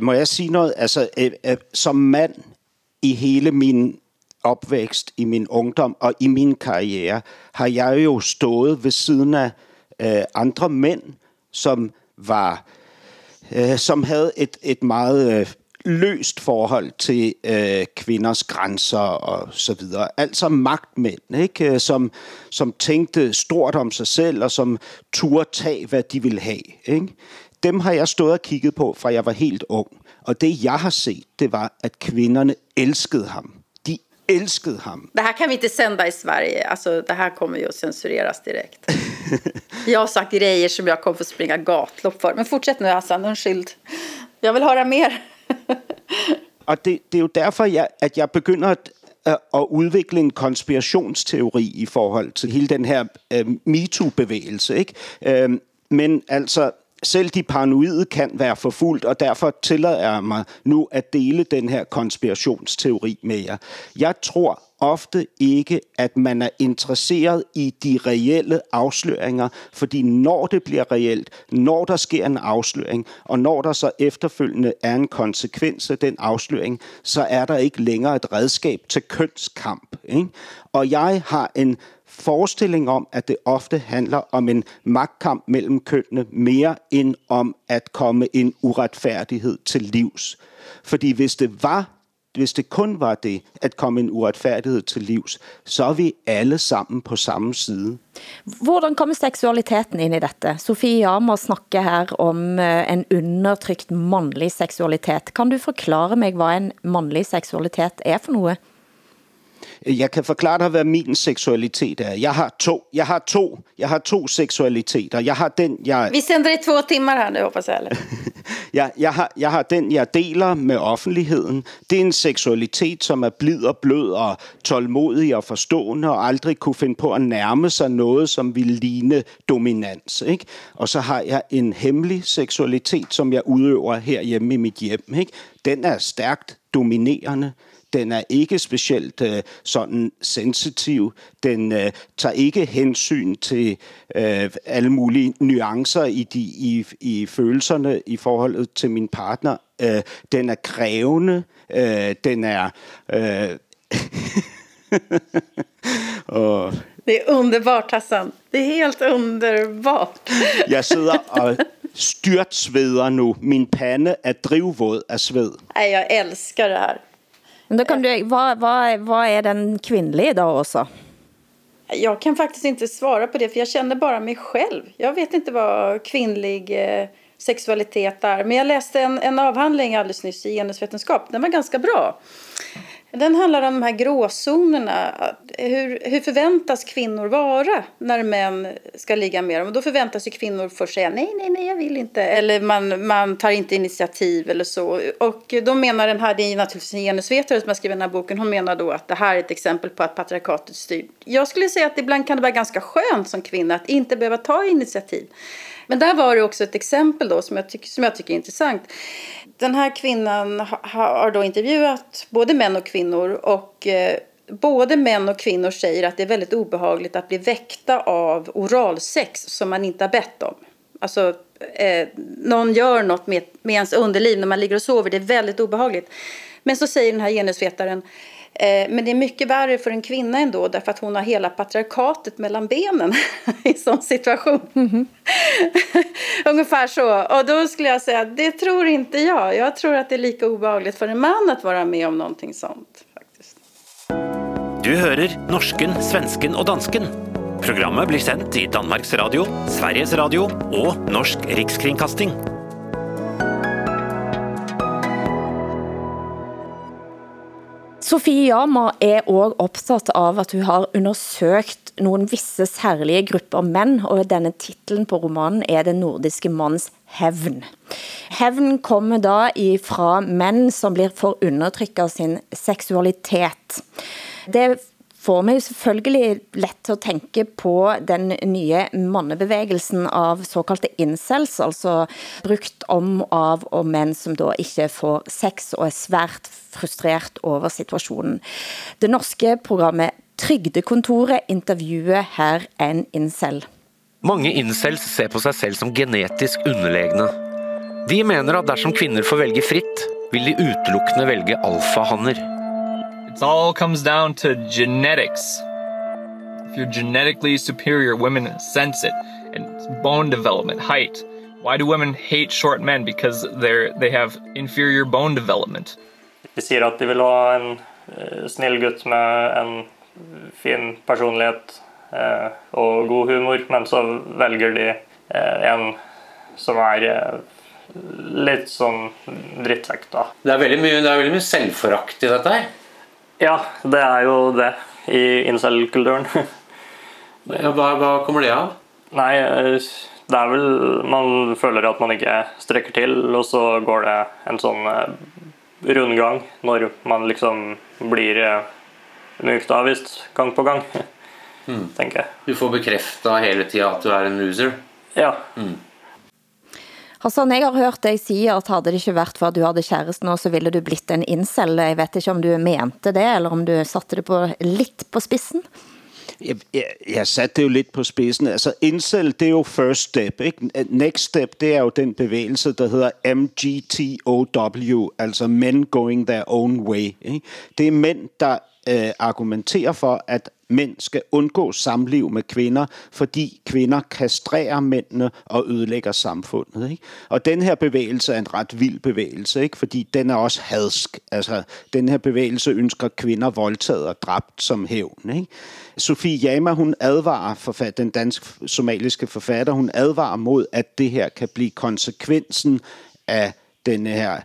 Må jag säga något? Alltså, øh, øh, som man i hela min opvækst, i min ungdom og i min karriere, har jeg jo stået ved siden af øh, andre mænd, som var, øh, som havde et, et meget øh, løst forhold til øh, kvinders grænser og så videre. Altså magtmænd, ikke? Øh, som, som tænkte stort om sig selv og som turde tage, hvad de ville have. Ikke? Dem har jeg stået og kigget på, fra jeg var helt ung. Og det jeg har set, det var, at kvinderne elskede ham. De elskede ham. Det här kan vi inte sända i Sverige. Alltså, det här kommer ju att censureras direkt. jag har sagt grejer som jag kommer få springa gatlopp för. Men fortsätt nu Hassan, undskyld. Jeg vil høre mere. og det, det er jo derfor, jeg, at jeg begynder at, at udvikle en konspirationsteori i forhold til hele den her øh, MeToo-bevægelse. Ikke? Øh, men altså, selv de paranoide kan være forfulgt, og derfor tillader jeg mig nu at dele den her konspirationsteori med jer. Jeg tror ofte ikke, at man er interesseret i de reelle afsløringer, fordi når det bliver reelt, når der sker en afsløring, og når der så efterfølgende er en konsekvens af den afsløring, så er der ikke længere et redskab til kønskamp. Ikke? Og jeg har en forestilling om, at det ofte handler om en magtkamp mellem kønnene, mere end om at komme en uretfærdighed til livs. Fordi hvis det var hvis det kun var det at komme en uretfærdighed til livs, så er vi alle sammen på samme side. Hvordan kommer seksualiteten ind i dette? Sofie Jammer snakker her om eh, en undertrykt mandlig seksualitet. Kan du forklare mig, hvad en mandlig seksualitet er for noget? Jeg kan forklare dig, hvad min seksualitet er. Jeg har to, jeg har to, jeg har to seksualiteter. Jeg har den, jeg... Vi sender i två timmar her nu, hoppas jeg. jeg, jeg, har, jeg har den, jeg deler med offentligheden. Det er en seksualitet, som er blid og blød og tålmodig og forstående og aldrig kunne finde på at nærme sig noget, som vil ligne dominans. Ikke? Og så har jeg en hemmelig seksualitet, som jeg udøver herhjemme i mit hjem. Ikke? Den er stærkt dominerende den er ikke specielt øh, sådan sensitiv. Den øh, tager ikke hensyn til øh, alle mulige nuancer i, de, i, i følelserne i forhold til min partner. Øh, den er krævende. Øh, den er... Øh, og det er underbart, Hassan. Det er helt underbart. jeg sidder og styrtsveder nu. Min pande er drivvåd af sved. Ej, jeg elsker det her. Men då kan du, vad, vad, vad är den kvinnliga idag också? Jag kan faktiskt inte svara på det, för jag känner bara mig själv. Jag vet inte vad kvinnlig eh, sexualitet är. Men jag läste en, en avhandling alldeles nyss i genusvetenskap. Den var ganska bra. Den handlar om de här gråzonerna. Hur, hur förväntas kvinnor vara när män ska ligga med dem? Och då förväntas ju kvinnor först säga nej, nej, nej, jag vill inte. Eller man, man tar inte initiativ eller så. Och då menar den här, det är naturligtvis en genusvetare som har skrivit den här boken, hon menar då att det här är ett exempel på att patriarkatet styr. Jag skulle säga att ibland kan det vara ganska skönt som kvinna att inte behöva ta initiativ. Men där var det också ett exempel då som jag, tycker, som jag tycker är intressant. Den här kvinnan har då intervjuat både män och kvinnor och eh, både män och kvinnor säger att det är väldigt obehagligt att bli väckta av oralsex som man inte har bett om. Alltså, eh, någon gör något med, med ens underliv när man ligger och sover. Det är väldigt obehagligt. Men så säger den här genusvetaren Eh, men det är mycket värre för en kvinna ändå därför att hon har hela patriarkatet mellan benen i sån situation. Mm -hmm. Ungefär så. Och då skulle jag säga, det tror inte jag. Jag tror att det är lika obehagligt för en man att vara med om någonting sånt. Faktiskt. Du hører norsken, svensken og dansken. Programmet blir sendt i Danmarks Radio, Sveriges Radio og Norsk Rikskringkasting. Sofie Jama er også optaget av, at du har undersøgt nogle visse særlige grupper mænd, og denne titlen på romanen er Den nordiske mands hævn. Hævn kommer da fra mænd, som blir for undertrykt af sin seksualitet. Det får mig selvfølgelig let til at tænke på den nye mannebevægelsen av såkaldte incels, altså brugt om av og mænd, som då ikke får sex og er svært frustreret over situationen. Det norske programmet Trygdekontoret intervjuer her en incel. Mange incels ser på sig selv som genetisk underlegne. De mener at dersom kvinder får vælge frit, vil de utelukkende vælge alfahanner. It all comes down to genetics. If you're genetically superior, women sense it. And bone development, height, Why do women hate short men? Because they're they have inferior bone development. De sier at de vil ha en uh, snill gutt med en fin personlighet uh, og god humor, men så velger de uh, en som er litt sånn drittsekk, da. Det er veldig mye, det er veldig mye selvforakt i dette her. Ja, det er jo det i incel-kulturen. hva, hva kommer det av? Nei, det er vel Man føler at man ikke strekker til, og så går det en sånn eh, rundgang når man liksom blir eh, mykt avvist gang på gang, mm. tenker jeg. Du får bekrefta hele tida at du er en loser? Ja. Mm. Hassan, jeg har hørt dig sige, at havde det ikke været for at du havde kæresten, nå, så ville du blitt en incel. Jeg vet ikke om du mente det, eller om du satte det på lidt på spissen? Jeg, jeg, jeg satte det jo lidt på spidsen. Altså incel, det er jo first step. Ikke? Next step, det er jo den bevægelse, der hedder MGTOW, altså Men Going Their Own Way. Ikke? Det er mænd, der øh, argumenterer for, at mænd skal undgå samliv med kvinder, fordi kvinder kastrerer mændene og ødelægger samfundet. Ikke? Og den her bevægelse er en ret vild bevægelse, ikke? fordi den er også hadsk. Altså, den her bevægelse ønsker kvinder voldtaget og dræbt som hævn. Ikke? Sofie Jama, hun advarer, forfatter, den dansk-somaliske forfatter, hun advarer mod, at det her kan blive konsekvensen af den her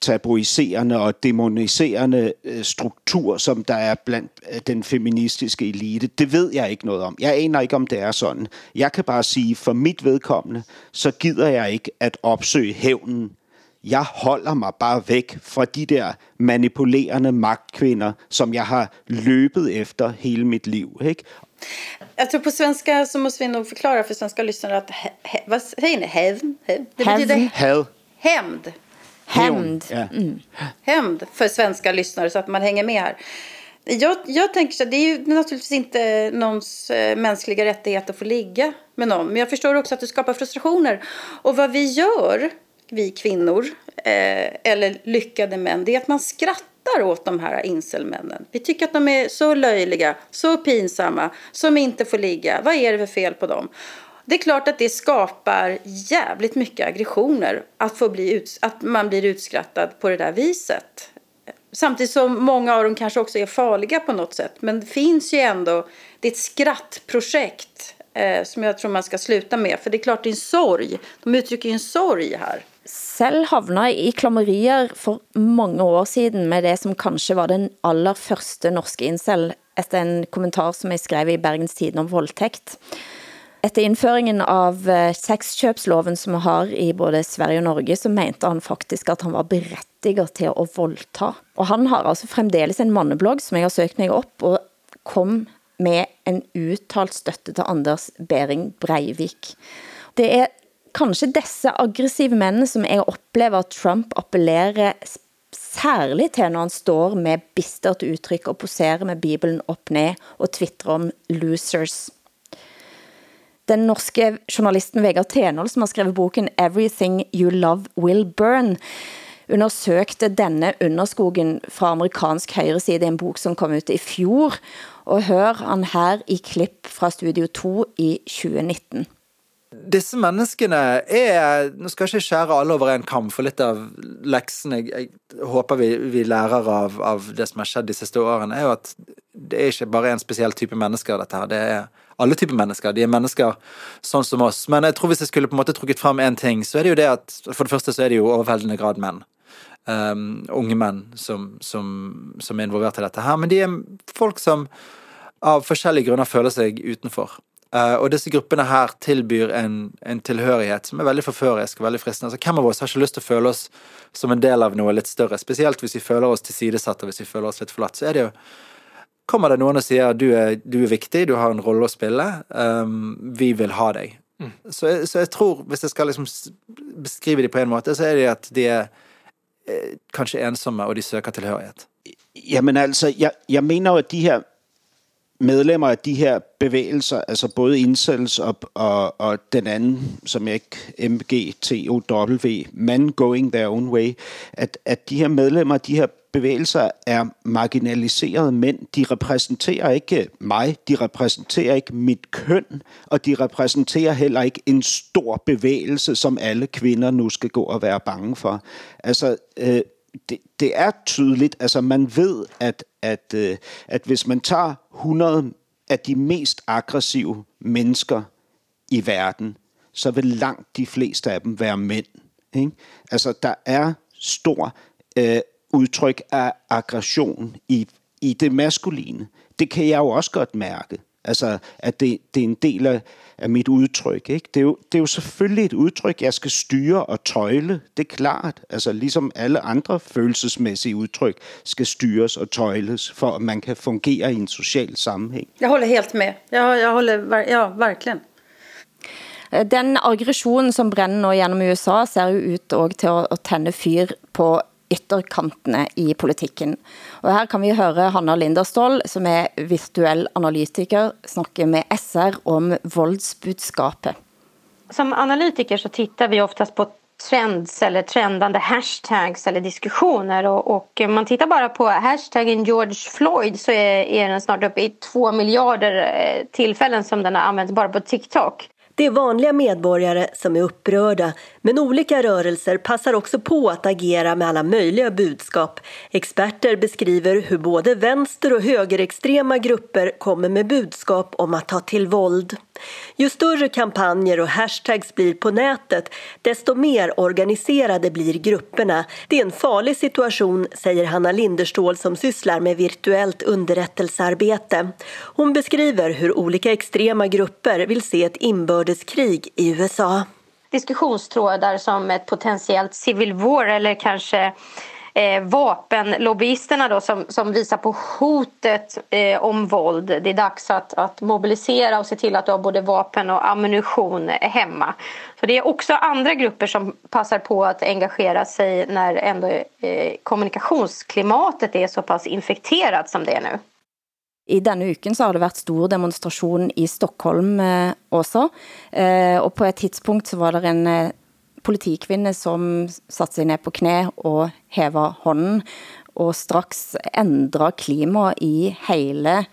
tabuiserende og demoniserende øh, struktur, som der er blandt øh, den feministiske elite. Det ved jeg ikke noget om. Jeg aner ikke, om det er sådan. Jeg kan bare sige, for mit vedkommende, så gider jeg ikke at opsøge hævnen. Jeg holder mig bare væk fra de der manipulerende magtkvinder, som jeg har løbet efter hele mit liv. Ikke? Jag tror på svenska så måste vi nog förklara för svenska lyssnare att, he, vad säger ni, hävn? Det betyder hämnd. Hämnd. Mm. Hämnd för svenska lyssnare så att man hänger med här. Jag, jag tänker så att det är ju naturligtvis inte någons eh, mänskliga rättighet att få ligga med någon. Men jag förstår också att det skapar frustrationer. Och vad vi gör, vi kvinnor, eh, eller lyckade män, det är att man skrattar åt de här inselmännen. Vi tycker att de är så löjliga, så pinsamma, som inte får ligga. Vad är det för fel på dem? Det är klart att det skapar jävligt mycket aggressioner att, få bli ut, att man blir utskrattad på det där viset. Samtidigt som många av dem kanske också är farliga på något sätt. Men det finns ju ändå, det är ett skrattprojekt eh, som jag tror man ska sluta med. För det är klart det är en sorg. De uttrycker ju en sorg här. Selv havna i klammerier for mange år siden med det som kanskje var den aller første norske incel, efter en kommentar som jeg skrev i Bergens Tiden om voldtægt. Efter indføringen av eh, sexkøbsloven, som vi har i både Sverige og Norge, så mente han faktisk, at han var berettiget til at voldta. Og han har altså fremdeles en manneblogg, som jeg har søgt mig op, og kom med en uttalt støtte til Anders Bering Breivik. Det er kanskje disse aggressive mænd, som jeg oplever at Trump appellerer særligt til, når han står med bistert udtryk og poserer med Bibelen op ned og twittrer om losers. Den norske journalisten Vegard Tenol, som har skrevet boken Everything You Love Will Burn, undersøgte denne underskogen fra amerikansk højreside, en bok som kom ut i fjor, og hør han her i klipp fra Studio 2 i 2019 disse menneskene er Nå skal jeg ikke skjære alle over en kam, for litt av leksen jeg, jeg håper vi, vi lærer av, av, det som har skjedd de siste årene, er jo at det er ikke bare en spesiell type mennesker, dette her. Det er alle typer mennesker. De er mennesker sånn som oss. Men jeg tror hvis jeg skulle på en måte trukket fram én ting, så er det jo det at for det første så er det jo overveldende grad menn. Um, unge menn som, som, som er involvert i dette her. Men de er folk som av forskjellige grunner føler seg utenfor. Uh, og disse gruppene her tilbyr en, en, tilhørighet som er veldig forførisk og veldig fristende. Altså, hvem av oss har ikke lyst til å føle oss som en del av noe litt større? Spesielt hvis vi føler oss tilsidesatt og hvis vi føler oss litt forlatt. Så er det jo Kommer det noen og sier at du er, du er viktig, du har en rolle å spille, um, vi vil ha deg. Mm. Så, så, jeg tror, hvis jeg skal liksom beskrive dem på en måte, så er det at de er eh, kanskje ensomme, og de søker tilhørighet. Jamen altså, jeg, jeg mener jo, at de her medlemmer af de her bevægelser, altså både incels og, og, og den anden, som jeg ikke, MGTOW, Man Going Their Own Way, at, at de her medlemmer af de her bevægelser er marginaliserede mænd. De repræsenterer ikke mig, de repræsenterer ikke mit køn, og de repræsenterer heller ikke en stor bevægelse, som alle kvinder nu skal gå og være bange for. Altså, øh, det, det er tydeligt, altså man ved, at, at, øh, at hvis man tager 100 af de mest aggressive mennesker i verden, så vil langt de fleste af dem være mænd. Ikke? Altså, der er stor øh, udtryk af aggression i, i det maskuline. Det kan jeg jo også godt mærke. Altså, at det, det er en del af, af mit udtryk. Ikke? Det, er jo, det er jo selvfølgelig et udtryk, jeg skal styre og tøjle. Det er klart. Altså, ligesom alle andre følelsesmæssige udtryk skal styres og tøjles, for at man kan fungere i en social sammenhæng. Jeg holder helt med. Jeg, jeg holder, ja, verkligen. Den aggressionen som brænder nå gennem USA ser jo ut også til at, at tænde fyr på ytterkantene i politikken. Og her kan vi høre Hanna Linderstål, som er virtuell analytiker, snakke med SR om voldsbudskapet. Som analytiker så tittar vi oftast på trends eller trendande hashtags eller diskussioner och, och man tittar bara på hashtaggen George Floyd så är, är den snart uppe i två miljarder eh, tillfällen som den har använts bara på TikTok. Det är vanliga medborgare som är upprörda, men olika rörelser passar också på att agera med alla möjliga budskap. Experter beskriver hur både vänster och högerextrema grupper kommer med budskap om att ta till våld. Ju större kampanjer och hashtags blir på nätet, desto mer organiserade blir grupperna. Det är en farlig situation, säger Hanna Linderstål som sysslar med virtuellt underrättelsearbete. Hon beskriver hur olika extrema grupper vill se ett inbördeskrig i USA. Diskussionstrådar som ett potentiellt civil war eller kanske eh, vapenlobbyisterna då som, som visar på hotet eh, om våld. Det är dags att, att mobilisera och se till att du har både vapen och ammunition hemma. Så det är också andra grupper som passar på att engagera sig när ändå eh, kommunikationsklimatet är så pass infekterat som det är nu. I denne uken så har det været stor demonstration i Stockholm eh, også, eh, og på et tidspunkt så var der en eh, politikvinde, som satte sig ned på knæ og hæver hånden, og straks ændrer klima i hele,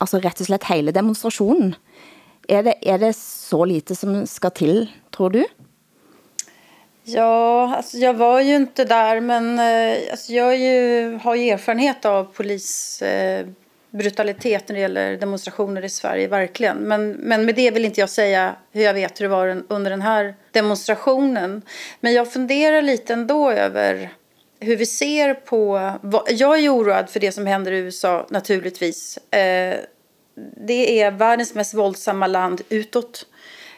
altså rett og slett hele demonstrationen. Er det, er det så lite som skal til, tror du? Ja, alltså jag var ju inte där men eh, alltså jag ju, eh, har ju erfarenhet av polis eh, brutalitet när det gäller demonstrationer i Sverige, verkligen. Men, men med det vill inte jag säga hur jag vet hur det var under den här demonstrationen. Men jag funderar lite ändå över hur vi ser på... Jag är oroad för det som händer i USA, naturligtvis. Eh, det är världens mest våldsamma land utåt.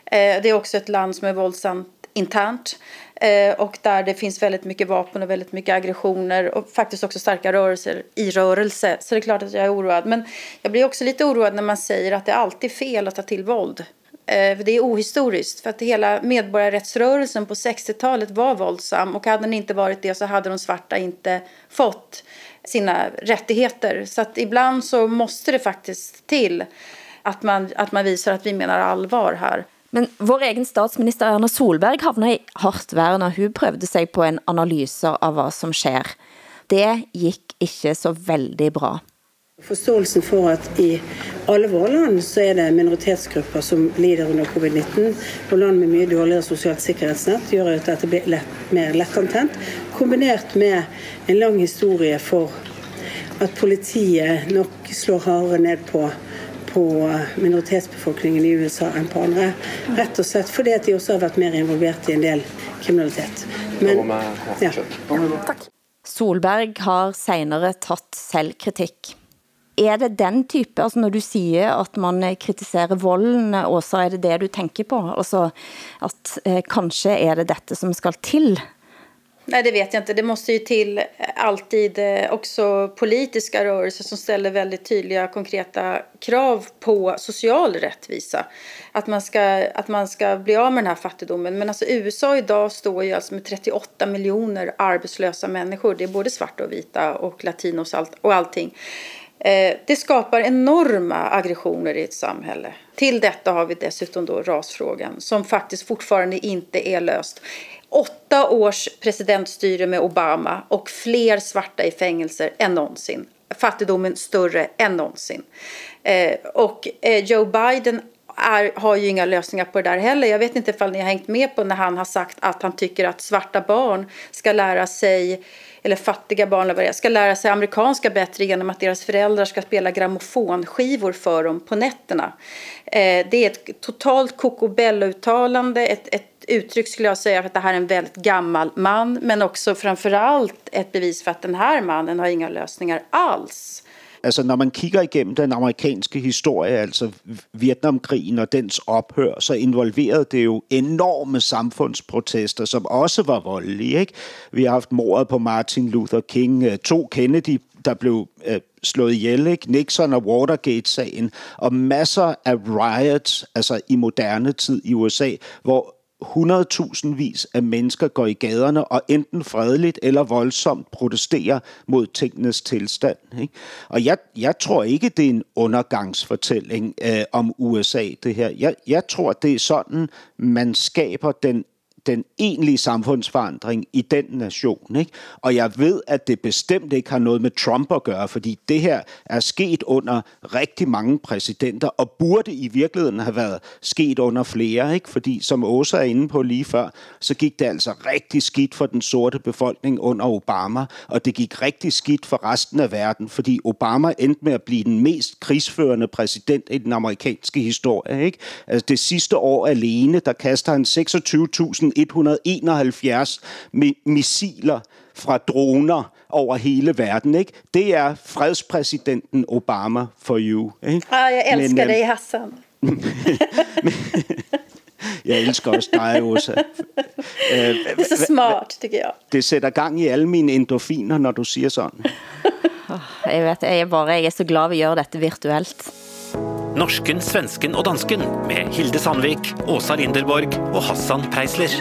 Eh, det är också ett land som är våldsamt internt. Eh, och där det finns väldigt mycket vapen och väldigt mycket aggressioner och faktiskt också starka rörelser i rörelse. Så det är klart att jag är oroad. Men jag blir också lite oroad när man säger att det är alltid fel att ta till våld. Eh, det är ohistoriskt för att hela medborgarrättsrörelsen på 60-talet var våldsam och hade den inte varit det så hade de svarta inte fått sina rättigheter. Så att ibland så måste det faktiskt till att man, att man visar att vi menar allvar här. Men vår egen statsminister Erna Solberg havner i hardt vær, når hun prøvede sig på en analyse av hvad som sker. Det gik ikke så veldig bra. Forståelsen for at i alle våre land så er det minoritetsgrupper som lider under covid-19, og land med mye dårligere sosialt sikkerhedsnett gjør at dette blir lett, mer lettantent, kombinert med en lang historie for at politiet nok slår hardere ned på på minoritetsbefolkningen i USA än på andra. Rätt och slett fordi at de også har vært mer involvert i en del kriminalitet. Men, ja. Tack. Solberg har senere tatt selvkritik. Er det den type, altså når du siger, at man kritiserer volden, og så er det det du tænker på? Altså at eh, kanskje er det dette som skal til Nej, det vet jag inte. Det måste ju till alltid eh, också politiska rörelser som ställer väldigt tydliga, konkreta krav på social rättvisa. Att man ska, att man ska bli av med den här fattigdomen. Men alltså USA idag står ju alltså med 38 miljoner arbetslösa människor. Det är både svarta och vita och latinos och allting. Eh, det skapar enorma aggressioner i ett samhälle. Till detta har vi dessutom då rasfrågan som faktiskt fortfarande inte är löst. Åtta års presidentstyre med Obama och fler svarta i fängelser än någonsin. Fattigdomen större än någonsin. Eh, och eh, Joe Biden är, har ju inga lösningar på det där heller. Jag vet inte ifall ni har hängt med på när han har sagt att han tycker att svarta barn ska lära sig eller fattiga barn eller vad det är, ska lära sig amerikanska bättre genom att deras föräldrar ska spela grammofonskivor för dem på nätterna. Eh, det är ett totalt kokobello-uttalande, ett, ett uttryck skulle jag säga för att det här är en väldigt gammal man men också framförallt ett bevis för att den här mannen har inga lösningar alls. Altså, når man kigger igennem den amerikanske historie, altså Vietnamkrigen og dens ophør, så involverede det jo enorme samfundsprotester, som også var voldelige. Ikke? Vi har haft mordet på Martin Luther King, øh, to Kennedy, der blev øh, slået ihjel, ikke? Nixon og Watergate-sagen, og masser af riots, altså i moderne tid i USA, hvor 100.000 af mennesker går i gaderne og enten fredeligt eller voldsomt protesterer mod tingenes tilstand. Ikke? Og jeg, jeg tror ikke, det er en undergangsfortælling øh, om USA, det her. Jeg, jeg tror, det er sådan, man skaber den den egentlige samfundsforandring i den nation. Ikke? Og jeg ved, at det bestemt ikke har noget med Trump at gøre, fordi det her er sket under rigtig mange præsidenter, og burde i virkeligheden have været sket under flere. Ikke? Fordi som Åsa er inde på lige før, så gik det altså rigtig skidt for den sorte befolkning under Obama, og det gik rigtig skidt for resten af verden, fordi Obama endte med at blive den mest krigsførende præsident i den amerikanske historie. Ikke? Altså det sidste år alene, der kaster han 26.000 171 missiler fra droner over hele verden. Ikke? Det er fredspræsidenten Obama for you. Ikke? Ah, jeg elsker Men, dig, Hassan. jeg elsker også dig, Åsa. det er så smart, tycker jeg. Det sætter gang i alle mine endorfiner, når du siger sådan. jeg vet, jeg er bare jeg er så glad, vi gør dette virtuelt. Norsken, svensken og dansken med Hilde Sandvik, Åsa Linderborg og Hassan Preisler.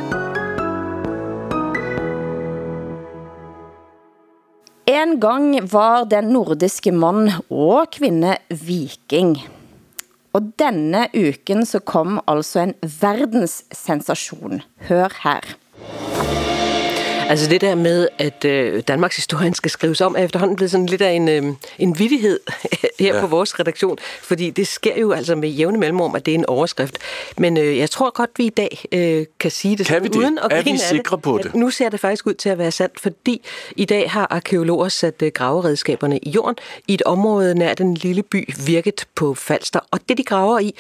En gang var den nordiske mand og kvinde viking. Og denne uken så kom altså en verdenssensation. Hør her. Altså det der med, at øh, Danmarks historien skal skrives om, er efterhånden blevet sådan lidt af en, øh, en vidighed her ja. på vores redaktion, fordi det sker jo altså med jævne mellemrum, at det er en overskrift. Men øh, jeg tror godt, vi i dag øh, kan sige det, kan vi det? uden at er vi sikre det, på det? Nu ser det faktisk ud til at være sandt, fordi i dag har arkeologer sat øh, graveredskaberne i jorden i et område nær den lille by Virket på Falster. Og det, de graver i,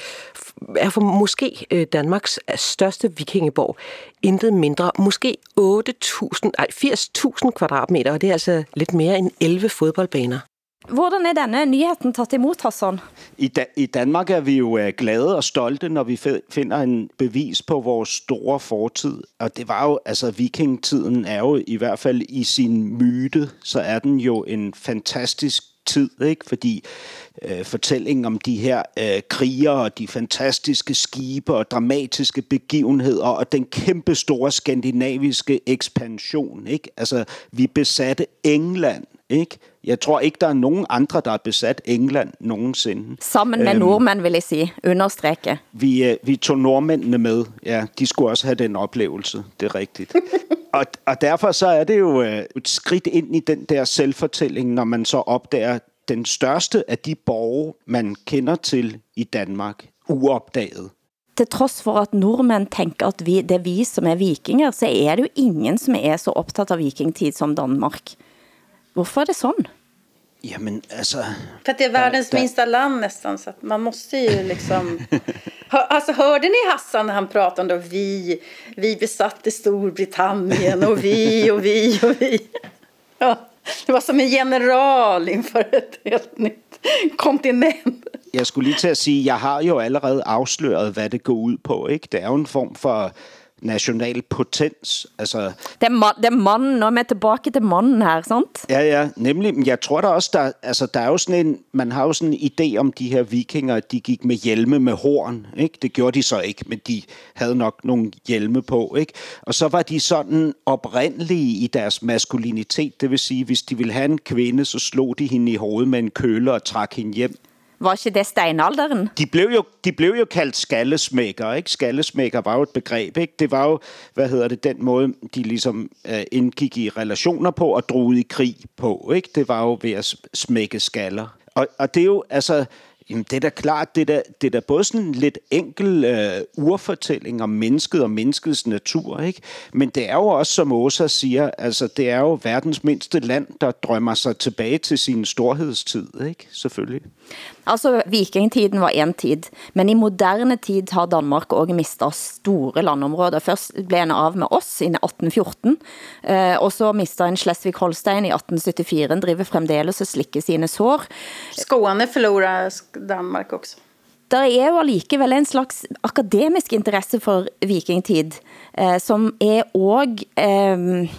er for måske øh, Danmarks største vikingeborg. Intet mindre. Måske 8.000, nej 80.000 kvadratmeter, og det er altså lidt mere end 11 fodboldbaner. Hvordan er denne nyheden taget imod, Hassan? I, da, I Danmark er vi jo uh, glade og stolte, når vi finder en bevis på vores store fortid. Og det var jo, altså vikingtiden er jo i hvert fald i sin myte, så er den jo en fantastisk tid, ikke? fordi øh, fortællingen om de her øh, kriger og de fantastiske skibe og dramatiske begivenheder og den kæmpe store skandinaviske ekspansion. Ikke? Altså, vi besatte England, ikke? Jeg tror ikke, der er nogen andre, der har besat England nogensinde. Sammen med øhm, nordmænd, vil jeg sige. Understrække. Vi, øh, vi tog nordmændene med. Ja, de skulle også have den oplevelse. Det er rigtigt og, og derfor så er det jo øh, et skridt ind i den der selvfortælling, når man så opdager den største af de borgere, man kender til i Danmark, uopdaget. Til trods for at nordmænd tænker, at vi, det er vi, som er vikinger, så er det jo ingen, som er så optaget av vikingtid som Danmark. Hvorfor er det sådan? Jamen, altså... För att det är världens der, minsta land nästan, så att man måste ju liksom... alltså, hörde ni Hassan när han pratade om vi, vi besatte Storbritannien och vi och vi och vi? Ja. Det var som en general inför ett helt nytt kontinent. Jeg skulle lige sige, jeg har jo allerede afsløret, hvad det går ud på. Ikke? Det jo en form for national potens. Altså, det, er ma- det er manden, og med tilbage til manden her, sant? Ja, ja, nemlig. Men jeg tror der også, der, altså, der er jo sådan en, man har jo sådan en idé om de her vikinger, at de gik med hjelme med horn. Ikke? Det gjorde de så ikke, men de havde nok nogle hjelme på. Ikke? Og så var de sådan oprindelige i deres maskulinitet. Det vil sige, hvis de ville have en kvinde, så slog de hende i hovedet med en køle og trak hende hjem var ikke det steinalderen? De blev jo, de blev jo kaldt skallesmækker, ikke? Skallesmækker var jo et begreb, ikke? Det var jo, hvad hedder det, den måde, de ligesom øh, indgik i relationer på og drog ud i krig på, ikke? Det var jo ved at smække skaller. Og, og det er jo, altså, Jamen, det er da klart, det er da, det er da både sådan en lidt enkel øh, urfortælling om mennesket og menneskets natur, ikke? Men det er jo også, som Åsa siger, altså det er jo verdens mindste land, der drømmer sig tilbage til sin storhedstid, ikke? Selvfølgelig. Altså, vikingtiden var en tid, men i moderne tid har Danmark også mistet store landområder. Først blev en av med oss i 1814, eh, og så mistet en Schleswig-Holstein i 1874, driver fremdeles og slikker sine sår. Skåne forlorer Danmark også. Der er jo alligevel en slags akademisk interesse for vikingtid, eh, som er også eh,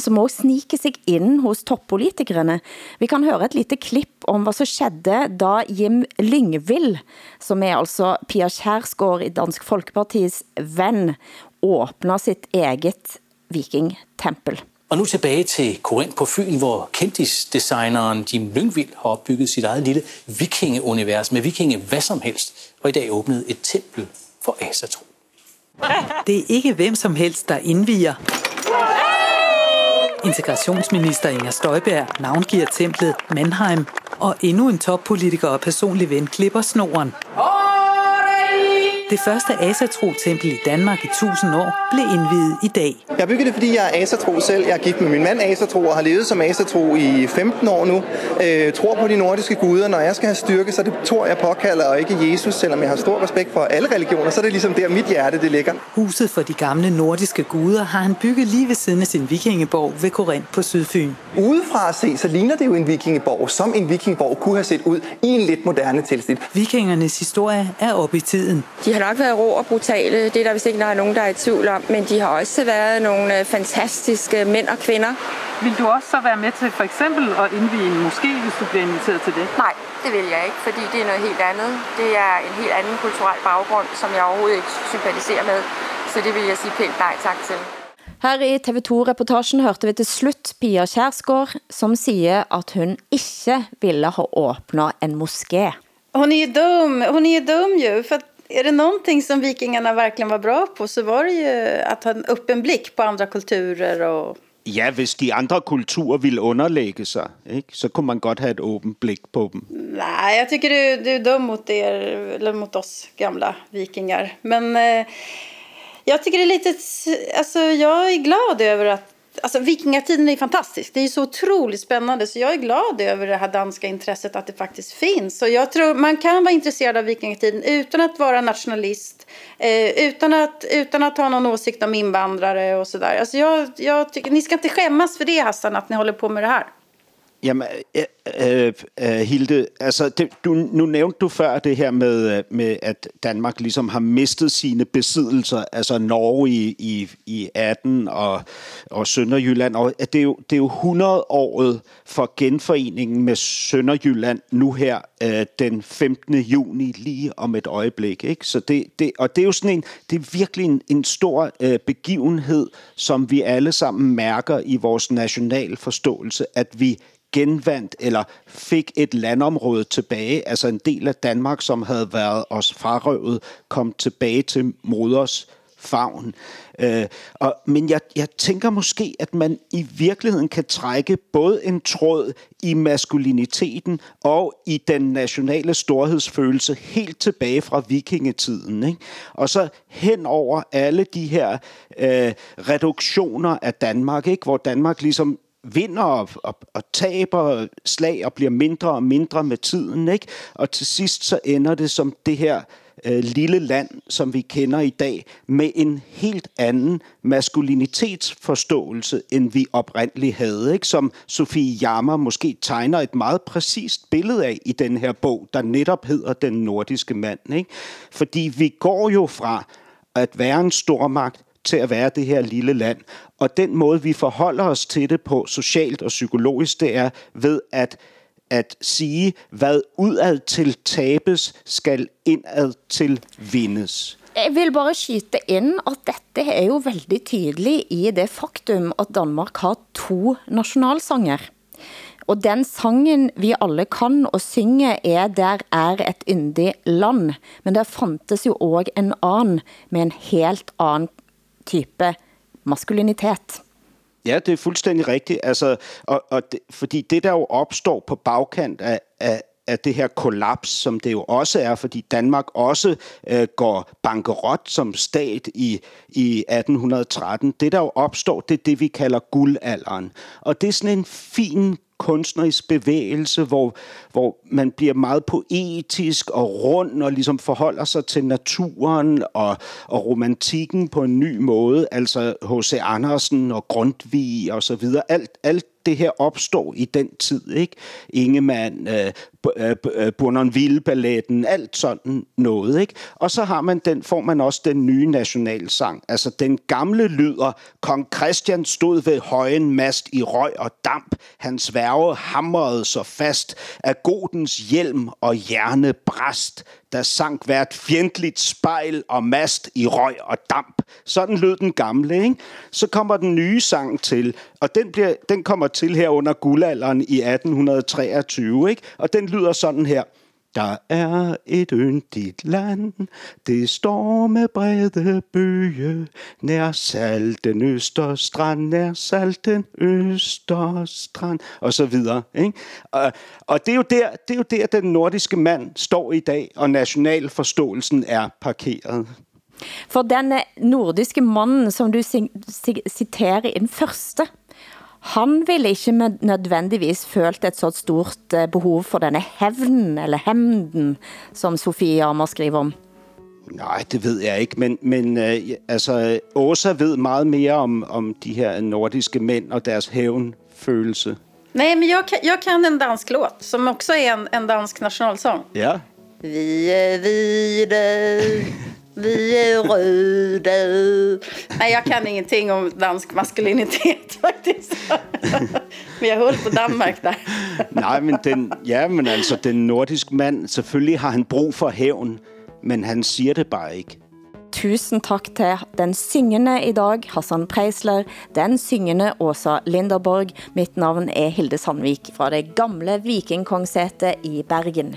som også sniker sig ind hos toppolitikerne. Vi kan høre et lite klipp om hvad så skedde da Jim Lyngvild, som er altså Pia Kjærsgaard i Dansk Folkepartis ven, åbner sit eget vikingtempel. Og nu tilbage til Korinth på Fyn, hvor kendtisdesigneren Jim Lyngvild har opbygget sit eget lille vikingeunivers med vikinge hvad som helst, og i dag åbnet et tempel for Asatro. Det er ikke hvem som helst, der indviger. Integrationsminister Inger Støjberg navngiver templet Mannheim, og endnu en toppolitiker og personlig ven klipper snoren. Det første Asatro-tempel i Danmark i 1000 år blev indviet i dag. Jeg har bygget det, fordi jeg er Asatro selv. Jeg er gift med min mand Asatro og har levet som Asatro i 15 år nu. Øh, tror på de nordiske guder. Når jeg skal have styrke, så er det Thor, jeg påkalder, og ikke Jesus. Selvom jeg har stor respekt for alle religioner, så er det ligesom der, mit hjerte det ligger. Huset for de gamle nordiske guder har han bygget lige ved siden af sin vikingeborg ved Korinth på Sydfyn. Udefra at se, så ligner det jo en vikingeborg, som en vikingeborg kunne have set ud i en lidt moderne tilstand. Vikingernes historie er op i tiden. De har nok været rå og brutale, det er der vist ikke der er nogen, der er i tvivl om, men de har også været nogle øh, fantastiske mænd og kvinder. Vil du også så være med til for eksempel at indvige en moské, hvis du bliver inviteret til det? Nej, det vil jeg ikke, fordi det er noget helt andet. Det er en helt anden kulturel baggrund, som jeg overhovedet ikke sympatiserer med. Så det vil jeg sige pænt nej tak til. Her i TV2-reportagen hørte vi til slut Pia Kjærsgaard, som siger, at hun ikke ville ha åbnet en moské. Hon är ju dum, hon är ju dum ju, för att är det någonting som vikingarna verkligen var bra på så var det ju att ha en öppen blick på andra kulturer och Ja, hvis de andre kulturer ville underlægge sig, ikke, så kunne man godt have et åbent blik på dem. Nej, jag tycker du, du är dum mot er, eller mot oss gamla vikingar. Men eh, jag tycker det är lite, alltså jag är glad över att Alltså vikingatiden är fantastisk. Det är så otroligt spännande. Så jag är glad över det här danska intresset att det faktiskt finns. Så jag tror man kan vara intresserad av vikingatiden utan att vara nationalist. Eh, utan, att, utan att ha någon åsikt om invandrare och sådär. Alltså jag, jag tycker, ni ska inte skämmas för det Hassan, att ni håller på med det här. Jamen, øh, øh, øh, Hilde, altså det, du, nu nævnte du før det her med, øh, med, at Danmark ligesom har mistet sine besiddelser, altså Norge i, i, i 18 og, og Sønderjylland, og det er, jo, det er jo 100 året for genforeningen med Sønderjylland nu her øh, den 15. juni, lige om et øjeblik. Ikke? Så det, det, og det er jo sådan en, det er virkelig en, en stor øh, begivenhed, som vi alle sammen mærker i vores national forståelse, at vi genvandt eller fik et landområde tilbage, altså en del af Danmark, som havde været os frarøvet, kom tilbage til moders favn. Øh, og, men jeg, jeg tænker måske, at man i virkeligheden kan trække både en tråd i maskuliniteten og i den nationale storhedsfølelse helt tilbage fra vikingetiden. Ikke? Og så hen over alle de her øh, reduktioner af Danmark, ikke? hvor Danmark ligesom vinder og, og, og taber slag og bliver mindre og mindre med tiden. Ikke? Og til sidst så ender det som det her øh, lille land, som vi kender i dag, med en helt anden maskulinitetsforståelse, end vi oprindeligt havde. Ikke? Som Sofie Jammer måske tegner et meget præcist billede af i den her bog, der netop hedder Den nordiske mand. Ikke? Fordi vi går jo fra at være en stormagt til at være det her lille land. Og den måde, vi forholder os til det på socialt og psykologisk, det er ved at at sige, hvad udad til tabes, skal indad til vindes. Jeg vil bare skyte ind, at dette er jo veldig tydeligt i det faktum, at Danmark har to nationalsanger. Og den sangen vi alle kan og synge er Der er et yndig land. Men der fandtes jo også en anden med en helt anden type maskulinitet. Ja, det er fuldstændig rigtigt. Altså, og, og det, fordi det, der jo opstår på bagkant af, af, af det her kollaps, som det jo også er, fordi Danmark også øh, går bankerot som stat i, i 1813. Det, der jo opstår, det er det, vi kalder guldalderen. Og det er sådan en fin kunstnerisk bevægelse, hvor, hvor man bliver meget poetisk og rund og ligesom forholder sig til naturen og, og romantikken på en ny måde. Altså H.C. Andersen og Grundtvig og så videre. Alt, alt det her opstår i den tid, ikke? Ingemann, øh, Bournonville-balletten, øh, øh, alt sådan noget, ikke? Og så har man den, får man også den nye nationalsang. Altså den gamle lyder, Kong Christian stod ved højen mast i røg og damp. Hans værve hamrede så fast af godens hjelm og hjerne brast der sank hvert fjendtligt spejl og mast i røg og damp. Sådan lød den gamle, ikke? Så kommer den nye sang til, og den, bliver, den kommer til her under guldalderen i 1823, ikke? Og den lyder sådan her. Der er et yndigt land, det står med brede bøge, nær salten Østerstrand, nær salten Østerstrand, og så videre. Ikke? Og, og det, er jo der, det er jo der, den nordiske mand står i dag, og nationalforståelsen er parkeret. For den nordiske mand, som du citerer i den første, han ville ikke med nødvendigvis følt et så stort eh, behov for denne hævnen, eller hæmnden, som Sofie Armer skriver om. Nej, det ved jeg ikke, men, men øh, altså, Åsa ved meget mere om, om de her nordiske mænd og deres hævnfølelse. Nej, men jag kan, jag kan en dansk låt som också är en, en dansk nationalsång. Ja. Vi är vide, vi är röda. Nej, jag kan ingenting om dansk maskulinitet faktiskt. men jeg holdt på Danmark der. Nej, men den, ja, men altså, den nordiske mand, selvfølgelig har han brug for hævn, men han siger det bare ikke. Tusen tak til den syngende i dag, Hassan Preisler, den syngende Åsa Linderborg. Mitt navn er Hilde Sandvik fra det gamle Vikingkongsætet i Bergen.